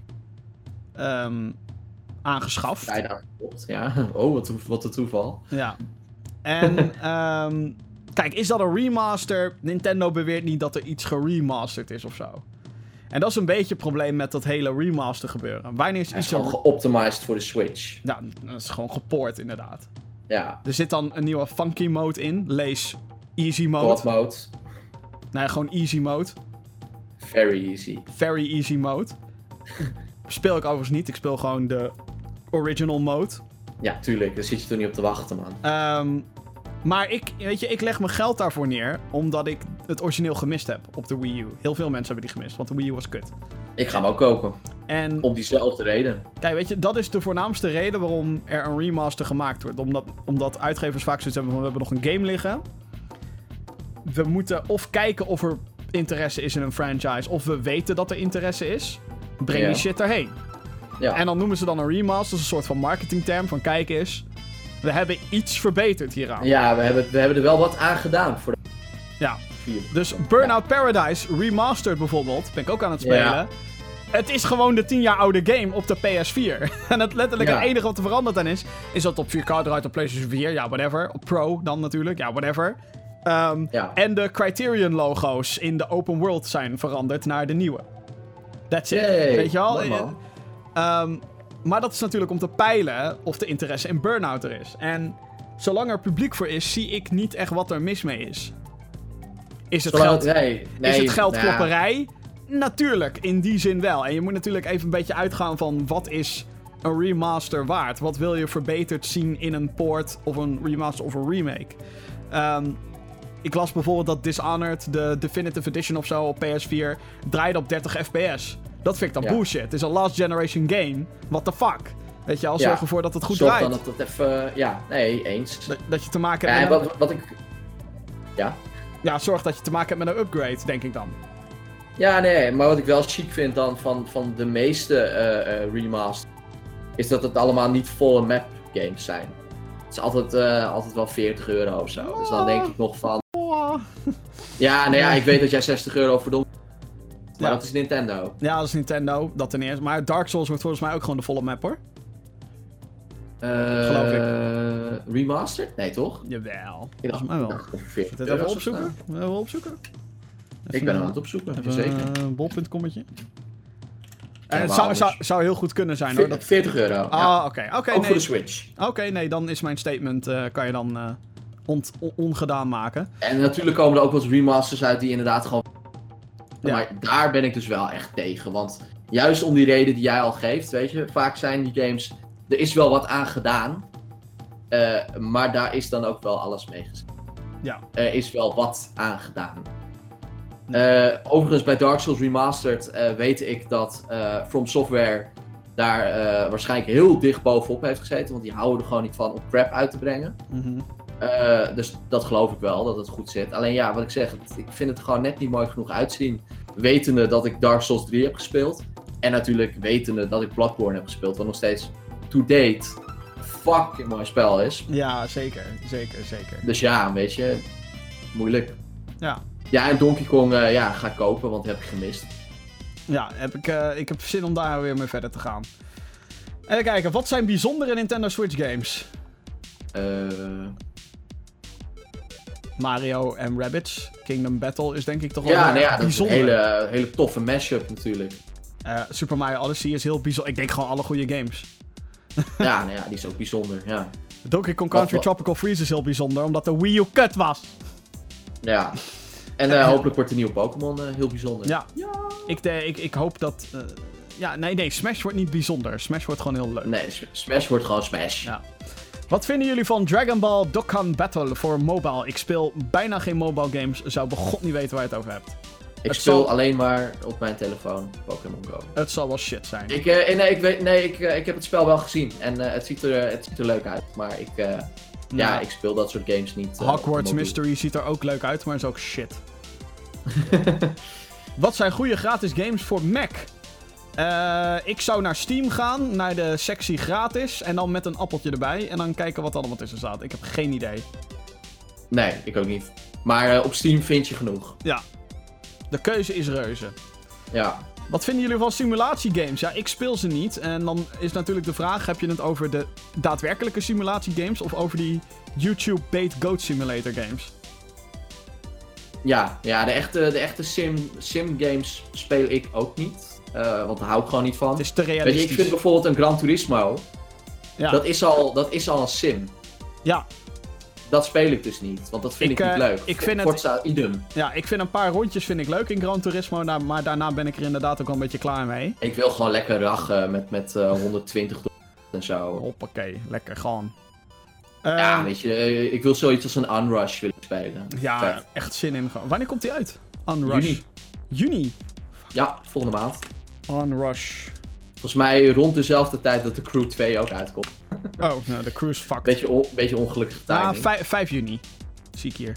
ehm, aangeschaft. Bijna ja. Oh, wat, wat een toeval. Ja. En ehm, kijk, is dat een remaster? Nintendo beweert niet dat er iets geremasterd is of zo. En dat is een beetje het probleem met dat hele remaster gebeuren. Wanneer is is iets gewoon geoptimized voor de Switch. Ja, dat is gewoon gepoord inderdaad. Ja, Er zit dan een nieuwe funky mode in. Lees easy mode. mode. Nee, gewoon easy mode. Very easy. Very easy mode. Speel ik overigens niet. Ik speel gewoon de original mode. Ja, tuurlijk. Daar zit je toch niet op te wachten, man. Ehm, maar ik, weet je, ik leg mijn geld daarvoor neer, omdat ik het origineel gemist heb op de Wii U. Heel veel mensen hebben die gemist, want de Wii U was kut. Ik ga hem ook kopen. En Om diezelfde reden. kijk, weet je, dat is de voornaamste reden waarom er een remaster gemaakt wordt. Omdat, omdat uitgevers vaak zoiets hebben van, we hebben nog een game liggen. We moeten of kijken of er interesse is in een franchise, of we weten dat er interesse is. Breng die shit erheen. Ja. En dan noemen ze dan een remaster, dat is een soort van marketingterm van kijk eens. We hebben iets verbeterd hieraan. Ja, we hebben, we hebben er wel wat aan gedaan voor de Ja. Dus Burnout Paradise Remastered bijvoorbeeld, ben ik ook aan het spelen. Ja. Het is gewoon de 10 jaar oude game op de PS4. en het letterlijk Ja. het enige wat er veranderd aan is, is dat op 4K draait op PlayStation 4. Ja, whatever. Op Pro dan natuurlijk. Ja, whatever. Ehm, Ja. En de Criterion logo's in de open world zijn veranderd naar de nieuwe. That's it. Yay. Weet je wel? Man. Ehm, maar dat is natuurlijk om te peilen of de interesse in Burnout er is. En zolang er publiek voor is, zie ik niet echt wat er mis mee is. Is het Zolang geld nee, nee, is het geldklopperij? Natuurlijk, in die zin wel. En je moet natuurlijk even een beetje uitgaan van wat is een remaster waard? Wat wil je verbeterd zien in een port of een remaster of een remake? Ehm, ik las bijvoorbeeld dat Dishonored, de Definitive Edition of zo op PS4, draaide op 30 fps. Dat vind ik dan Ja. bullshit. Het is een last generation game. What the fuck? Weet je al, Ja. zorg ervoor dat het goed Zorg draait. dan dat het even... Ja, nee, eens. Dat, dat je te maken Ja, hebt en een, wat, wat ik... Ja? ja, zorg dat je te maken hebt met een upgrade, denk ik dan. Ja, nee, maar wat ik wel chic vind dan van, van de meeste eh eh remaster, is dat het allemaal niet volle map games zijn. Het is altijd, eh, altijd wel 40 euro of zo. Dus dan denk ik nog van... Ja, nou ja, ik weet dat jij 60 euro verdomt. Maar Ja. dat is Nintendo. Ja, dat is Nintendo, dat ten eerste. Maar Dark Souls wordt volgens mij ook gewoon de volle map, hoor. Eh, Geloof ik. Remastered? Nee, toch? Jawel. Ik Volgens mij wel. dacht over 40 Moet dit euro even opzoeken? zo. Even opzoeken? Ik ben aan het opzoeken, Even zeker. een bol.commetje. Ja, het maar zou, zou, zou heel goed kunnen zijn, hoor. Dat... 40 euro. ja. Ah, oké. Oké, Ook nee. voor de Switch. Oké, nee, dan is mijn statement, eh, kan je dan eh, on- ongedaan maken. En natuurlijk komen er ook wel eens remasters uit die inderdaad gewoon. Ja. Maar daar ben ik dus wel echt tegen. Want juist om die reden die jij al geeft, weet je, vaak zijn die games. Er is wel wat aan gedaan. eh, maar daar is dan ook wel alles mee gezet. Ja. Er is wel wat aan gedaan. Eh, overigens, bij Dark Souls Remastered eh, weet ik dat From Software daar waarschijnlijk heel dicht bovenop heeft gezeten. Want die houden er gewoon niet van om crap uit te brengen. Mhm. Eh, dus dat geloof ik wel, dat het goed zit. Alleen ja, wat ik zeg, het- ik vind het gewoon net niet mooi genoeg uitzien. Wetende dat ik Dark Souls 3 heb gespeeld. En natuurlijk wetende dat ik Bloodborne heb gespeeld. Wat nog steeds to date fucking mooi spel is. Ja, zeker. Zeker, zeker. Dus ja, weet je, moeilijk. Ja. Ja, en Donkey Kong eh, ja, ga ik kopen, want heb ik gemist. Ja, heb ik, eh, ik heb zin om daar weer mee verder te gaan. Even kijken, wat zijn bijzondere Nintendo Switch games? Eh, Mario en Rabbids. Kingdom Battle is denk ik toch wel ja, nou ja, erg dat is een hele, hele toffe mashup natuurlijk. Eh, Super Mario Odyssey is heel bijzonder. Ik denk gewoon alle goede games. ja, nou ja, die is ook bijzonder, ja. Donkey Kong Country Wat- Tropical Freeze is heel bijzonder, omdat de Wii U kut was. Ja, En eh, hopelijk wordt de nieuwe Pokémon eh, heel bijzonder. Ja. Ik, ik, ik hoop dat... ja, nee, nee, Smash wordt niet bijzonder. Smash wordt gewoon heel leuk. Nee, Smash wordt gewoon Smash. Ja. Wat vinden jullie van Dragon Ball Dokkan Battle voor mobile? Ik speel bijna geen mobile games. Zou begot niet weten waar je het over hebt. Ik Het speel zal- alleen maar op mijn telefoon Pokémon Go. Het zal wel shit zijn. Ik, eh, nee, ik, weet, nee ik, eh, ik heb het spel wel gezien en eh, het, ziet er, het ziet er leuk uit. Maar ik, ja, ik speel dat soort games niet. Hogwarts. Mystery ziet er ook leuk uit, maar is ook shit. Wat zijn goede gratis games voor Mac? Eh, ik zou naar Steam gaan, naar de sectie gratis. En dan met een appeltje erbij. En dan kijken wat er allemaal tussen staat. Ik heb geen idee. Nee, ik ook niet. Maar eh, op Steam vind je genoeg. Ja. De keuze is reuze. Ja. Wat vinden jullie van simulatiegames? Ja, ik speel ze niet. En dan is natuurlijk de vraag: heb je het over de daadwerkelijke simulatiegames of over die YouTube Bait Goat Simulator games? Ja, ja de echte, de echte sim, sim games speel ik ook niet. Eh, want daar hou ik gewoon niet van. Het is te Weet je, ik vind bijvoorbeeld een Gran Turismo. ja. Dat, is al, dat is al een sim. ja, Dat speel ik dus niet. Want dat vind Ik, ik, niet eh, leuk. ik vind het- idem. ja, ik vind een paar rondjes vind ik leuk in Gran Turismo. Maar daarna ben ik er inderdaad ook wel een beetje klaar mee. Ik wil gewoon lekker rachen met, met eh, 120 en zo. Hoppakee, lekker gewoon. Ja, Eh, weet je, ik wil zoiets als een Unrush willen spelen. ja, echt zin in. Wanneer komt die uit? Unrush. Juni. Juni. Ja, volgende maand. Unrush. Volgens mij rond dezelfde tijd dat de Crew 2 ook uitkomt. Oh, nou, de cruise fuck. Beetje, on, beetje ongelukkige Ah, timing. 5, 5 juni. Zie ik hier.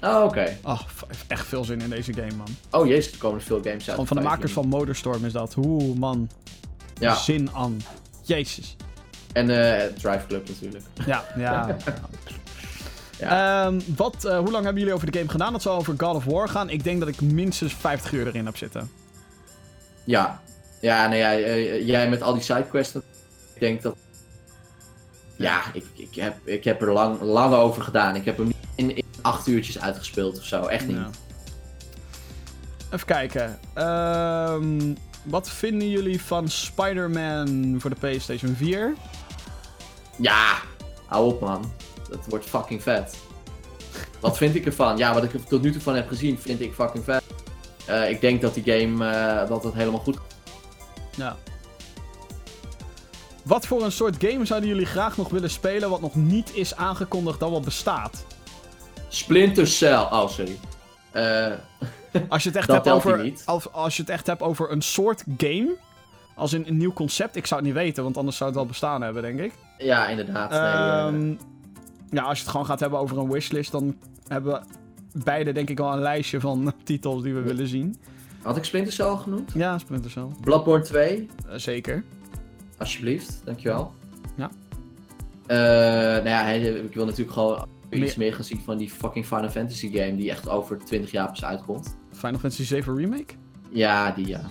Oh, oké. Oh, f- echt veel zin in deze game, man. Oh jezus, er komen veel games uit. Gewoon van de makers juni. van Motorstorm is dat. Oeh, man. Ja, Zin aan. Jezus. en eh Drive Club natuurlijk. Ja, ja. Ja. Ehm, wat, eh, hoe lang hebben jullie over de game gedaan? Dat zal over God of War gaan. Ik denk dat ik minstens 50 uur erin heb zitten. Ja. Ja, nou ja, eh, jij met al die sidequests. Ik denk dat... Ja, ik, ik, heb, ik heb er lang, lang over gedaan. Ik heb hem niet in, in acht uurtjes uitgespeeld of zo. Echt niet. Ja. Even kijken. Ehm, wat vinden jullie van Spider-Man voor de PlayStation 4? Ja, hou op man. Dat wordt fucking vet. Wat vind ik ervan? Ja, wat ik er tot nu toe van heb gezien, vind ik fucking vet. Eh, ik denk dat die game, eh, dat het helemaal goed Ja. Wat voor een soort game zouden jullie graag nog willen spelen wat nog niet is aangekondigd dat wel bestaat? Splinter Cell. Oh, sorry. Eh, Als je het echt hebt over als, als je het echt hebt over een soort game, als in een nieuw concept, ik zou het niet weten, want anders zou het wel bestaan hebben, denk ik. ja, inderdaad. Nee, eh, Ehm, ja, als je het gewoon gaat hebben over een wishlist, dan hebben we beide denk ik wel een lijstje van titels die we willen zien. had ik Splinter Cell al genoemd? Ja, Splinter Cell. Bloodborne 2, Eh, zeker. alsjeblieft. Dankjewel. Ja. Eh, nou ja, ik wil natuurlijk gewoon iets Meer- gaan zien van die fucking Final Fantasy game die echt over 20 jaar pas uitkomt. Final Fantasy 7 Remake? Ja, die ja.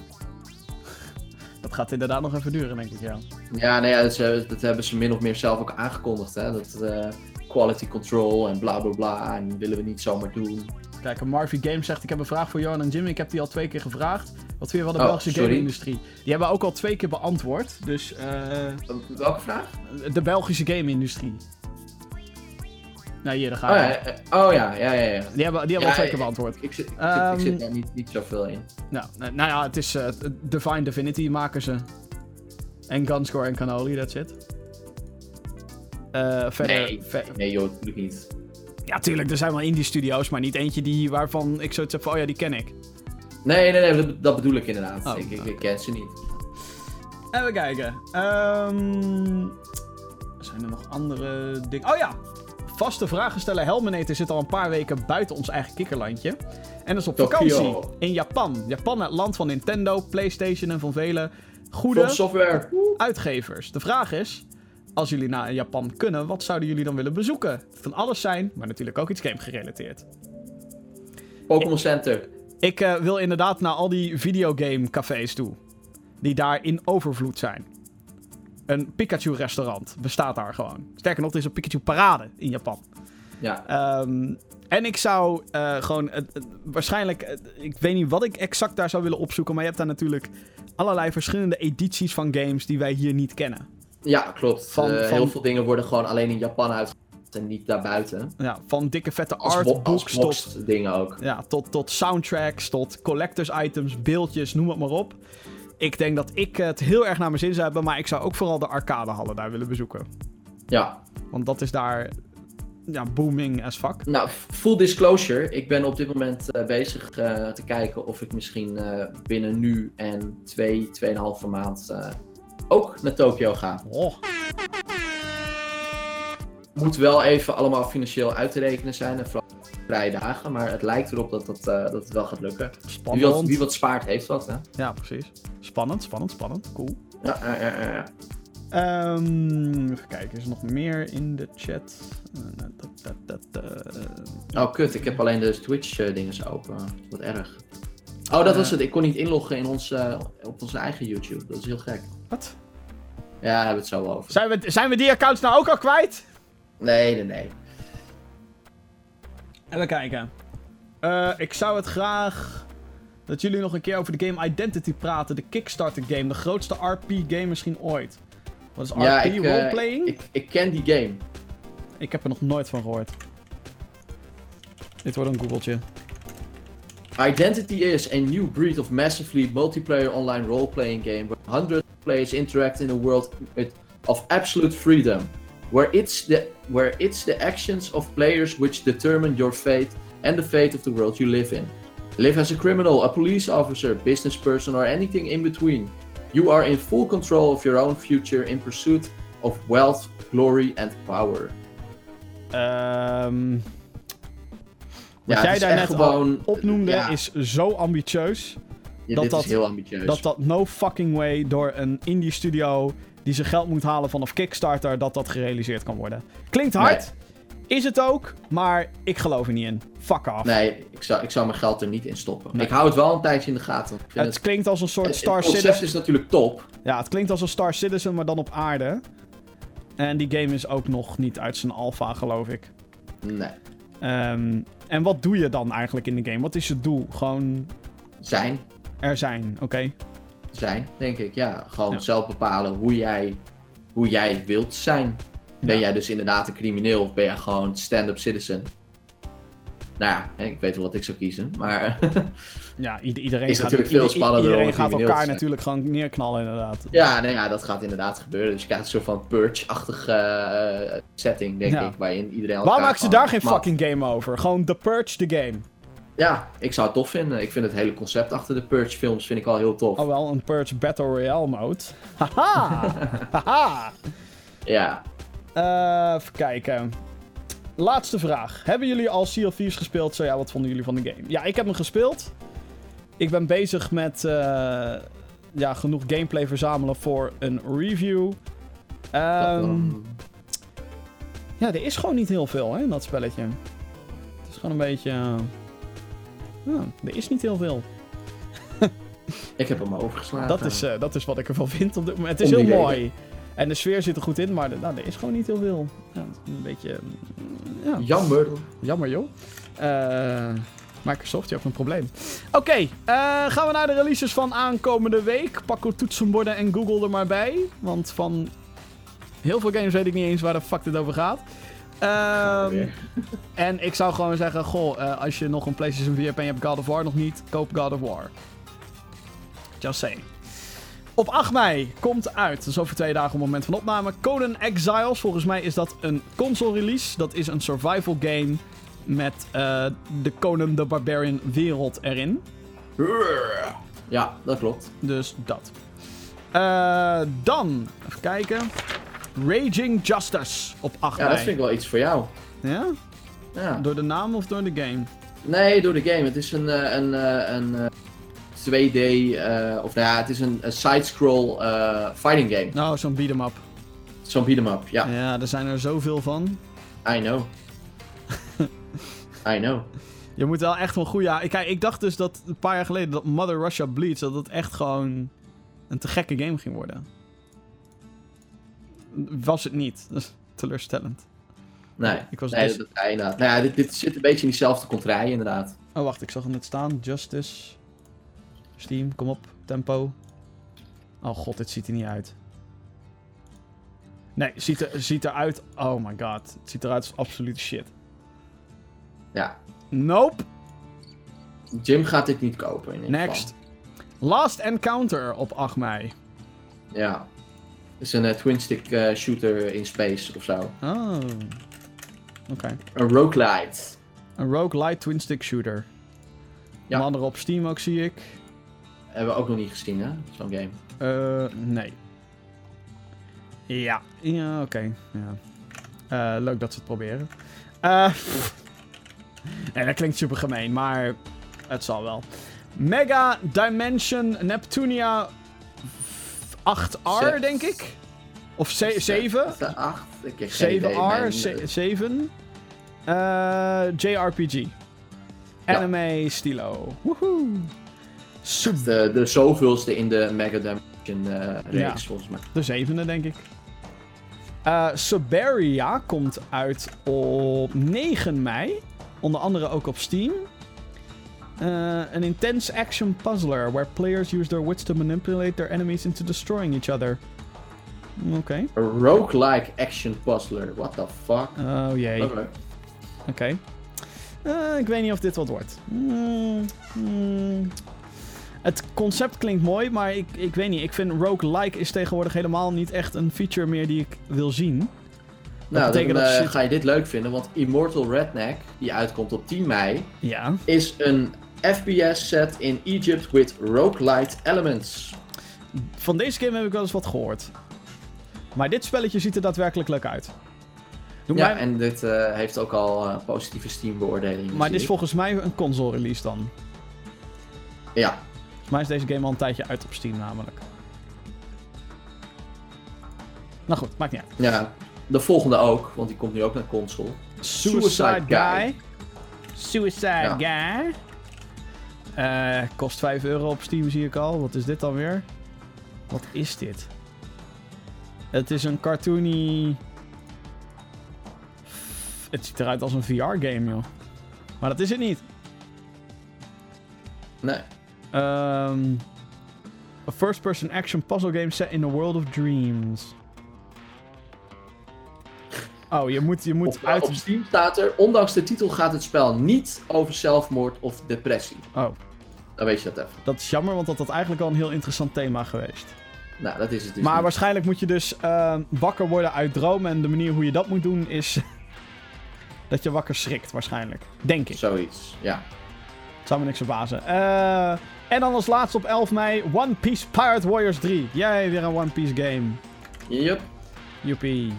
Dat gaat inderdaad nog even duren, denk ik, ja. Ja, nou dat, ze- dat hebben ze min of meer zelf ook aangekondigd. Hè? Dat eh, quality control en bla bla bla. En willen we niet zomaar doen. Kijk, Marvy Games zegt, ik heb een vraag voor Johan en Jimmy. Ik heb die al twee keer gevraagd. Wat vind je van de Oh, Belgische game-industrie? Die hebben we ook al twee keer beantwoord. Dus, eh, Welke vraag? de Belgische game-industrie. Nou, hier, daar ga Oh je. ja, eh, oh ja, ja, ja. ja. Die hebben, die hebben we Ja, al twee keer beantwoord. Ik zit, ik, zit, Ehm, ik zit daar niet, niet zoveel in. Nou, nou nou ja, het is eh, Divine Divinity maken ze. En Gunscore en Cannoli, that's it. Eh, verder... Nee, ver- nee joh, natuurlijk niet. ja, tuurlijk, er zijn wel indie studio's, maar niet eentje die, waarvan ik zoiets heb van, oh ja, die ken ik. Nee, nee, nee, dat, dat bedoel ik inderdaad. Oh, ik, ik, nou. ik ken ze niet. Even kijken. Ehm zijn er nog andere dingen? Oh ja! Vaste vragensteller Helmenator zit al een paar weken buiten ons eigen kikkerlandje. En is op Tokyo. vakantie in Japan. Japan, het land van Nintendo, PlayStation en van vele goede From Software. uitgevers. De vraag is, als jullie naar Japan kunnen, wat zouden jullie dan willen bezoeken? Het kan alles zijn, maar natuurlijk ook iets game gerelateerd. Pokémon Center. Ik eh, wil inderdaad naar al die videogame cafés toe. Die daar in overvloed zijn. Een Pikachu-restaurant bestaat daar gewoon. Sterker nog, er is een Pikachu-parade in Japan. Ja. Ehm, en ik zou eh, gewoon... waarschijnlijk... eh, ik weet niet wat ik exact daar zou willen opzoeken. Maar je hebt daar natuurlijk allerlei verschillende edities van games die wij hier niet kennen. Ja, klopt. Van- Eh, van- Heel veel dingen worden gewoon alleen in Japan uit. en niet daarbuiten. Ja, van dikke vette artbooks tot, dingen ook. ja, tot, tot soundtracks, tot collectors items, beeldjes, noem het maar op. Ik denk dat ik het heel erg naar mijn zin zou hebben, maar ik zou ook vooral de arcadehallen daar willen bezoeken. Ja, Want dat is daar ja, booming as fuck. nou, full disclosure. Ik ben op dit moment eh, bezig eh, te kijken of ik misschien binnen nu en twee, tweeënhalve maand ook naar Tokio ga. Oh, Moet wel even allemaal financieel uit te rekenen zijn en vooral vrije dagen, maar het lijkt erop dat, dat, eh, dat het wel gaat lukken. Wie wat, spannend. wie wat spaart, heeft wat, hè? Ja, precies. Spannend, spannend, spannend. Cool. Ja, ja, ja. Ehm, even kijken, is er nog meer in de chat? Eh, dat, dat, dat, eh, Oh, kut, ik heb alleen de Twitch-dingen zo open. Wat erg. Oh, dat was het. Ik kon niet inloggen in ons, eh, op onze eigen YouTube. Dat is heel gek. Wat? Ja, daar hebben we het zo over. Zijn we, zijn we die accounts nou ook al kwijt? Nee, nee, nee. Even kijken. Eh, ik zou het graag dat jullie nog een keer over de game Identity praten. De Kickstarter game. De grootste RP game misschien ooit. Wat is RP? Ja, ik, eh, Roleplaying? ik... Ik, ik ken die game. heb er nog nooit van gehoord. Dit wordt een googeltje. Identity is a new breed of massively multiplayer online role-playing game where hundreds players interact in a world with, of absolute freedom, where it's the where it's the actions of players which determine your fate and the fate of the world you live in. Live as a criminal, a police officer, business person, or anything in between. You are in full control of your own future in pursuit of wealth, glory, and power. Ehm wat Ja, jij daar net al gewoon- opnoemde ja. is zo ambitieus. Ja, Dat dat- is heel ambitieus. Dat dat no fucking way door een indie studio die zijn geld moet halen vanaf Kickstarter, dat dat gerealiseerd kan worden. Klinkt hard. Is het ook, maar ik geloof er niet in. Fuck off. Nee, ik zou, ik zou mijn geld er niet in stoppen. Nee. Ik hou het wel een tijdje in de gaten. Ik vind het het, klinkt als een soort het, Star het concept Citizen. is natuurlijk top. Ja, het klinkt als een Star Citizen, maar dan op aarde. En die game is ook nog niet uit zijn alpha, geloof ik. Nee. Ehm, en wat doe je dan eigenlijk in de game? Wat is je doel? Gewoon Zijn. Er zijn, oké? Zijn, denk ik. Ja, gewoon Ja. zelf bepalen hoe jij, hoe jij wilt zijn. Ben Ja. jij dus inderdaad een crimineel of ben jij gewoon stand-up citizen? Nou ja, ik weet wel wat ik zou kiezen, maar Ja, ieder- iedereen Is gaat, natuurlijk veel spannender Iedereen een gaat elkaar natuurlijk gewoon neerknallen, inderdaad. ja, nee, ja, dat gaat inderdaad gebeuren. Dus je krijgt een soort van purge-achtige eh, setting, denk Ja. ik, waarin iedereen Waarom maken ze daar geen fucking game over? Gewoon The Purge, the game. Ja, ik zou het tof vinden. Ik vind het hele concept achter de Purge films vind ik al heel tof. Oh wel, een Purge Battle Royale mode. Haha! Haha! Ja. Eh, even kijken. Laatste vraag. Hebben jullie al Sea of Thieves gespeeld? Zo ja, wat vonden jullie van de game? Ja, ik heb hem gespeeld. Ik ben bezig met eh, ja, genoeg gameplay verzamelen voor een review. Ehm, ja, er is gewoon niet heel veel hè, in dat spelletje. Het is gewoon een beetje... eh, ja, er is niet heel veel. ik heb hem overgeslagen. Dat is, eh, dat is wat ik ervan vind op dit moment. Het is heel mooi. En de sfeer zit er goed in, maar er- nou, er is gewoon niet heel veel. Ja, een beetje... mm, Ja, Jammer. jammer joh. Eh, Microsoft, je hebt een probleem. Oké, eh, gaan we naar de releases van aankomende week. Pak uw toetsenborden en Google er maar bij. Want van heel veel games weet ik niet eens waar de fuck dit over gaat. Ehm, Weer. en ik zou gewoon zeggen, goh, eh, als je nog een PlayStation 4 hebt en je hebt God of War nog niet, koop God of War. Just saying. Op 8 mei komt uit, dat is over twee dagen op het moment van opname, Conan Exiles. Volgens mij is dat een console release. Dat is een survival game met eh, de Conan the Barbarian wereld erin. Ja, dat klopt. Dus dat. Eh, dan, even kijken. Raging Justice op 8 Ja, mei. dat vind ik wel iets voor jou. Ja? Ja. Door de naam of door de game? Nee, door de game. Het is een, eh, een, eh, een eh, 2D, eh, of nou ja, het is een, een side-scroll fighting game. Nou, zo'n beat 'em up. Zo'n beat 'em up, ja. Ja, er zijn er zoveel van. I know. I know. Je moet wel echt een goede... Ja, kijk, ik dacht dus dat een paar jaar geleden dat Mother Russia Bleeds... dat het echt gewoon een te gekke game ging worden. Was het niet. Dat is teleurstellend. Nee, Ik was nee dus- dat is inderdaad. Nou ja, dit, dit zit een beetje in diezelfde contraille inderdaad. Oh, wacht. Ik zag hem net staan. Justice. Steam, kom op. Tempo. Oh god, dit ziet er niet uit. Nee, ziet, er, ziet eruit... Oh my god. Het ziet eruit als absolute shit. Ja. Nope. Jim gaat dit niet kopen in ieder Next. Last Encounter op 8 mei. geval. Ja. Het is een eh, twin-stick eh, shooter in space of zo. Oh. Oké. Een roguelite. Een roguelite twin-stick shooter. Ja. Een andere op Steam ook, zie ik. Hebben we ook nog niet gezien, hè? Zo'n game. Eh, nee. Ja, ja oké. Ja. Eh, leuk dat ze het proberen. Eh nee, dat klinkt super gemeen, maar het zal wel. Mega Dimension Neptunia 8R, Zes. denk ik. Of 7? Zes, Acht. Ik heb geen idee. 7R? Mijn, eh, 7? Eh, JRPG. Anime stilo. Woehoe. Sub- de, de zoveelste in de Mega Dimension eh reeks, Ja. volgens mij. De zevende, denk ik. Eh Suberia komt uit op 9 mei. Onder andere ook op Steam. Eh, Een intense action puzzler where players use their wits to manipulate their enemies into destroying each other. Oké. Een roguelike action puzzler. What the fuck? Oh jee. Oké. Oké. Eh, ik weet niet of dit wat wordt. Hmm, hmm. Het concept klinkt mooi, maar ik, ik weet niet. Ik vind roguelike is tegenwoordig helemaal niet echt een feature meer die ik wil zien. Nou, dan eh, ga je dit leuk vinden, want Immortal Redneck, die uitkomt op 10 mei, Ja. is een FPS set in Egypt with roguelite elements. Van deze game heb ik wel eens wat gehoord. Maar dit spelletje ziet er daadwerkelijk leuk uit. Doe Ja, mij- en dit eh, heeft ook al eh, positieve Steam beoordelingen. maar dit is volgens mij een console release dan. Ja, Volgens mij is deze game al een tijdje uit op Steam namelijk. Nou goed, maakt niet uit. ja, de volgende ook, want die komt nu ook naar console. Suicide Guy. Suicide Guy. Eh, kost 5 euro op Steam zie ik al. Wat is dit dan weer? Wat is dit? Het is een cartoony... Het ziet eruit als een VR-game, joh. Maar dat is het niet. Nee. Ehm a first-person action puzzle game set in the world of dreams. Oh, je moet, je moet Op, uit... op Steam staat er, ondanks de titel gaat het spel niet over zelfmoord of depressie. Oh, Dan weet je dat even. dat is jammer, want dat had eigenlijk al een heel interessant thema geweest. Nou, dat is het dus maar niet. waarschijnlijk moet je dus ehm, wakker worden uit dromen. En de manier hoe je dat moet doen is... dat je wakker schrikt, waarschijnlijk. Denk ik. Zoiets, ja. Zou me niks verbazen. Eh, en dan als laatste op 11 mei One Piece Pirate Warriors 3. Jij weer een One Piece game. Yep. Joepie.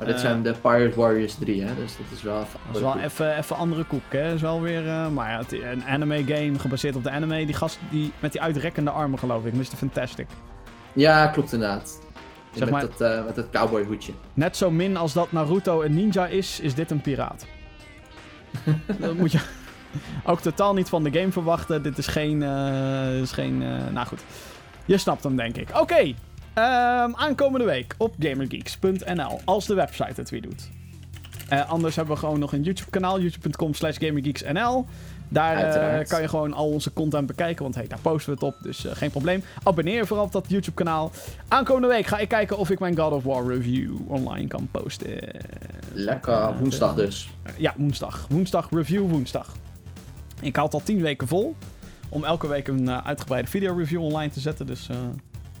Maar dit Eh. zijn de Pirate Warriors 3, hè, dus dat is wel... Dat is wel even, even andere koek, hè. Dat is wel weer... eh, maar ja, het, een anime game gebaseerd op de anime. Die gast die, met die uitrekkende armen, geloof ik. Mr. Fantastic. Ja, klopt inderdaad. Zeg met, maar- dat, eh, met dat cowboy hoedje. Net zo min als dat Naruto een ninja is, is dit een piraat. dat moet je ook totaal niet van de game verwachten. Dit is geen... is geen nou goed. Je snapt hem, denk ik. Oké. Ehm, aankomende week op gamergeeks.nl. Als de website het weer doet. Eh, anders hebben we gewoon nog een YouTube-kanaal. YouTube.com slash gamergeeksnl. Daar eh, kan je gewoon al onze content bekijken. Want hey, daar posten we het op. Dus eh, geen probleem. Abonneer je vooral op dat YouTube-kanaal. Aankomende week ga ik kijken of ik mijn God of War review online kan posten. Lekker, woensdag dus. Ja, woensdag. Woensdag, review woensdag. Ik houd al 10 weken vol. Om elke week een uitgebreide video review online te zetten. Dus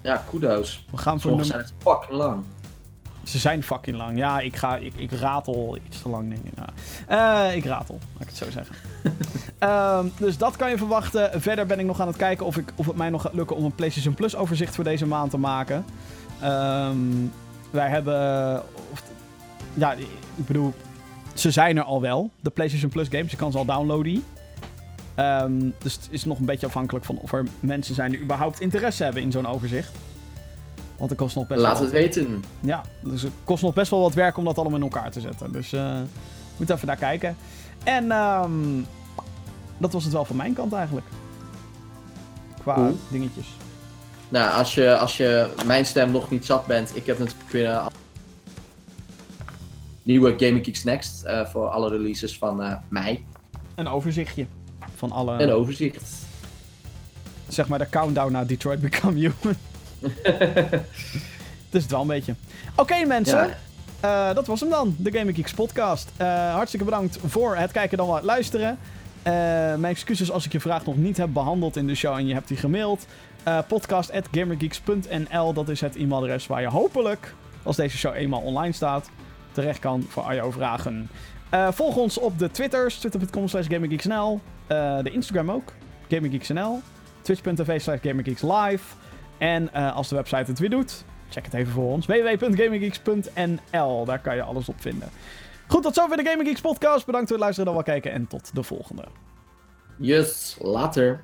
Ja, kudos. we gaan voor Sommige nummer... zijn het fucking lang. Ze zijn fucking lang. Ja, ik, ga, ik, ik ratel iets te lang, denk ik. Ja. Eh, ik ratel, laat ik het zo zeggen. Ehm, dus dat kan je verwachten. Verder ben ik nog aan het kijken of, ik, of het mij nog gaat lukken om een PlayStation Plus overzicht voor deze maand te maken. Ehm, wij hebben... Of, ja, ik bedoel... Ze zijn er al wel, de PlayStation Plus games. Je kan ze al downloaden. Ehm, dus het is nog een beetje afhankelijk van of er mensen zijn die überhaupt interesse hebben in zo'n overzicht. Want het kost nog best Laat wel het weten. ja, dus het kost nog best wel wat werk om dat allemaal in elkaar te zetten. Dus eh moet even naar kijken. En ehm, dat was het wel van mijn kant eigenlijk. Qua Cool. dingetjes. Nou, als je, als je mijn stem nog niet zat bent, ik heb natuurlijk weer een nieuwe Gaming Geeks Next eh, voor alle releases van eh, mei. Een overzichtje van alle, Een overzicht. zeg maar de countdown naar Detroit Become Human. is het wel een beetje. Oké mensen, ja. dat was hem dan, de Gaming Geeks podcast. hartstikke bedankt voor het kijken dan wat luisteren. mijn excuses als ik je vraag nog niet heb behandeld in de show en je hebt die gemaild. podcast.gamergeeks.nl, dat is het e-mailadres waar je hopelijk, als deze show eenmaal online staat, terecht kan voor al jouw vragen. Uh, volg ons op de Twitters, twitter.com slash. Uh, de Instagram ook, GamingGeeksNL. Twitch.tv slash GamingGeeksLive. En uh, als de website het weer doet, check het even voor ons. www.gaminggeeks.nl, daar kan je alles op vinden. Goed, tot zover de Gaming Geeks podcast. Bedankt voor het luisteren, dan wel kijken en tot de volgende. Yes, later.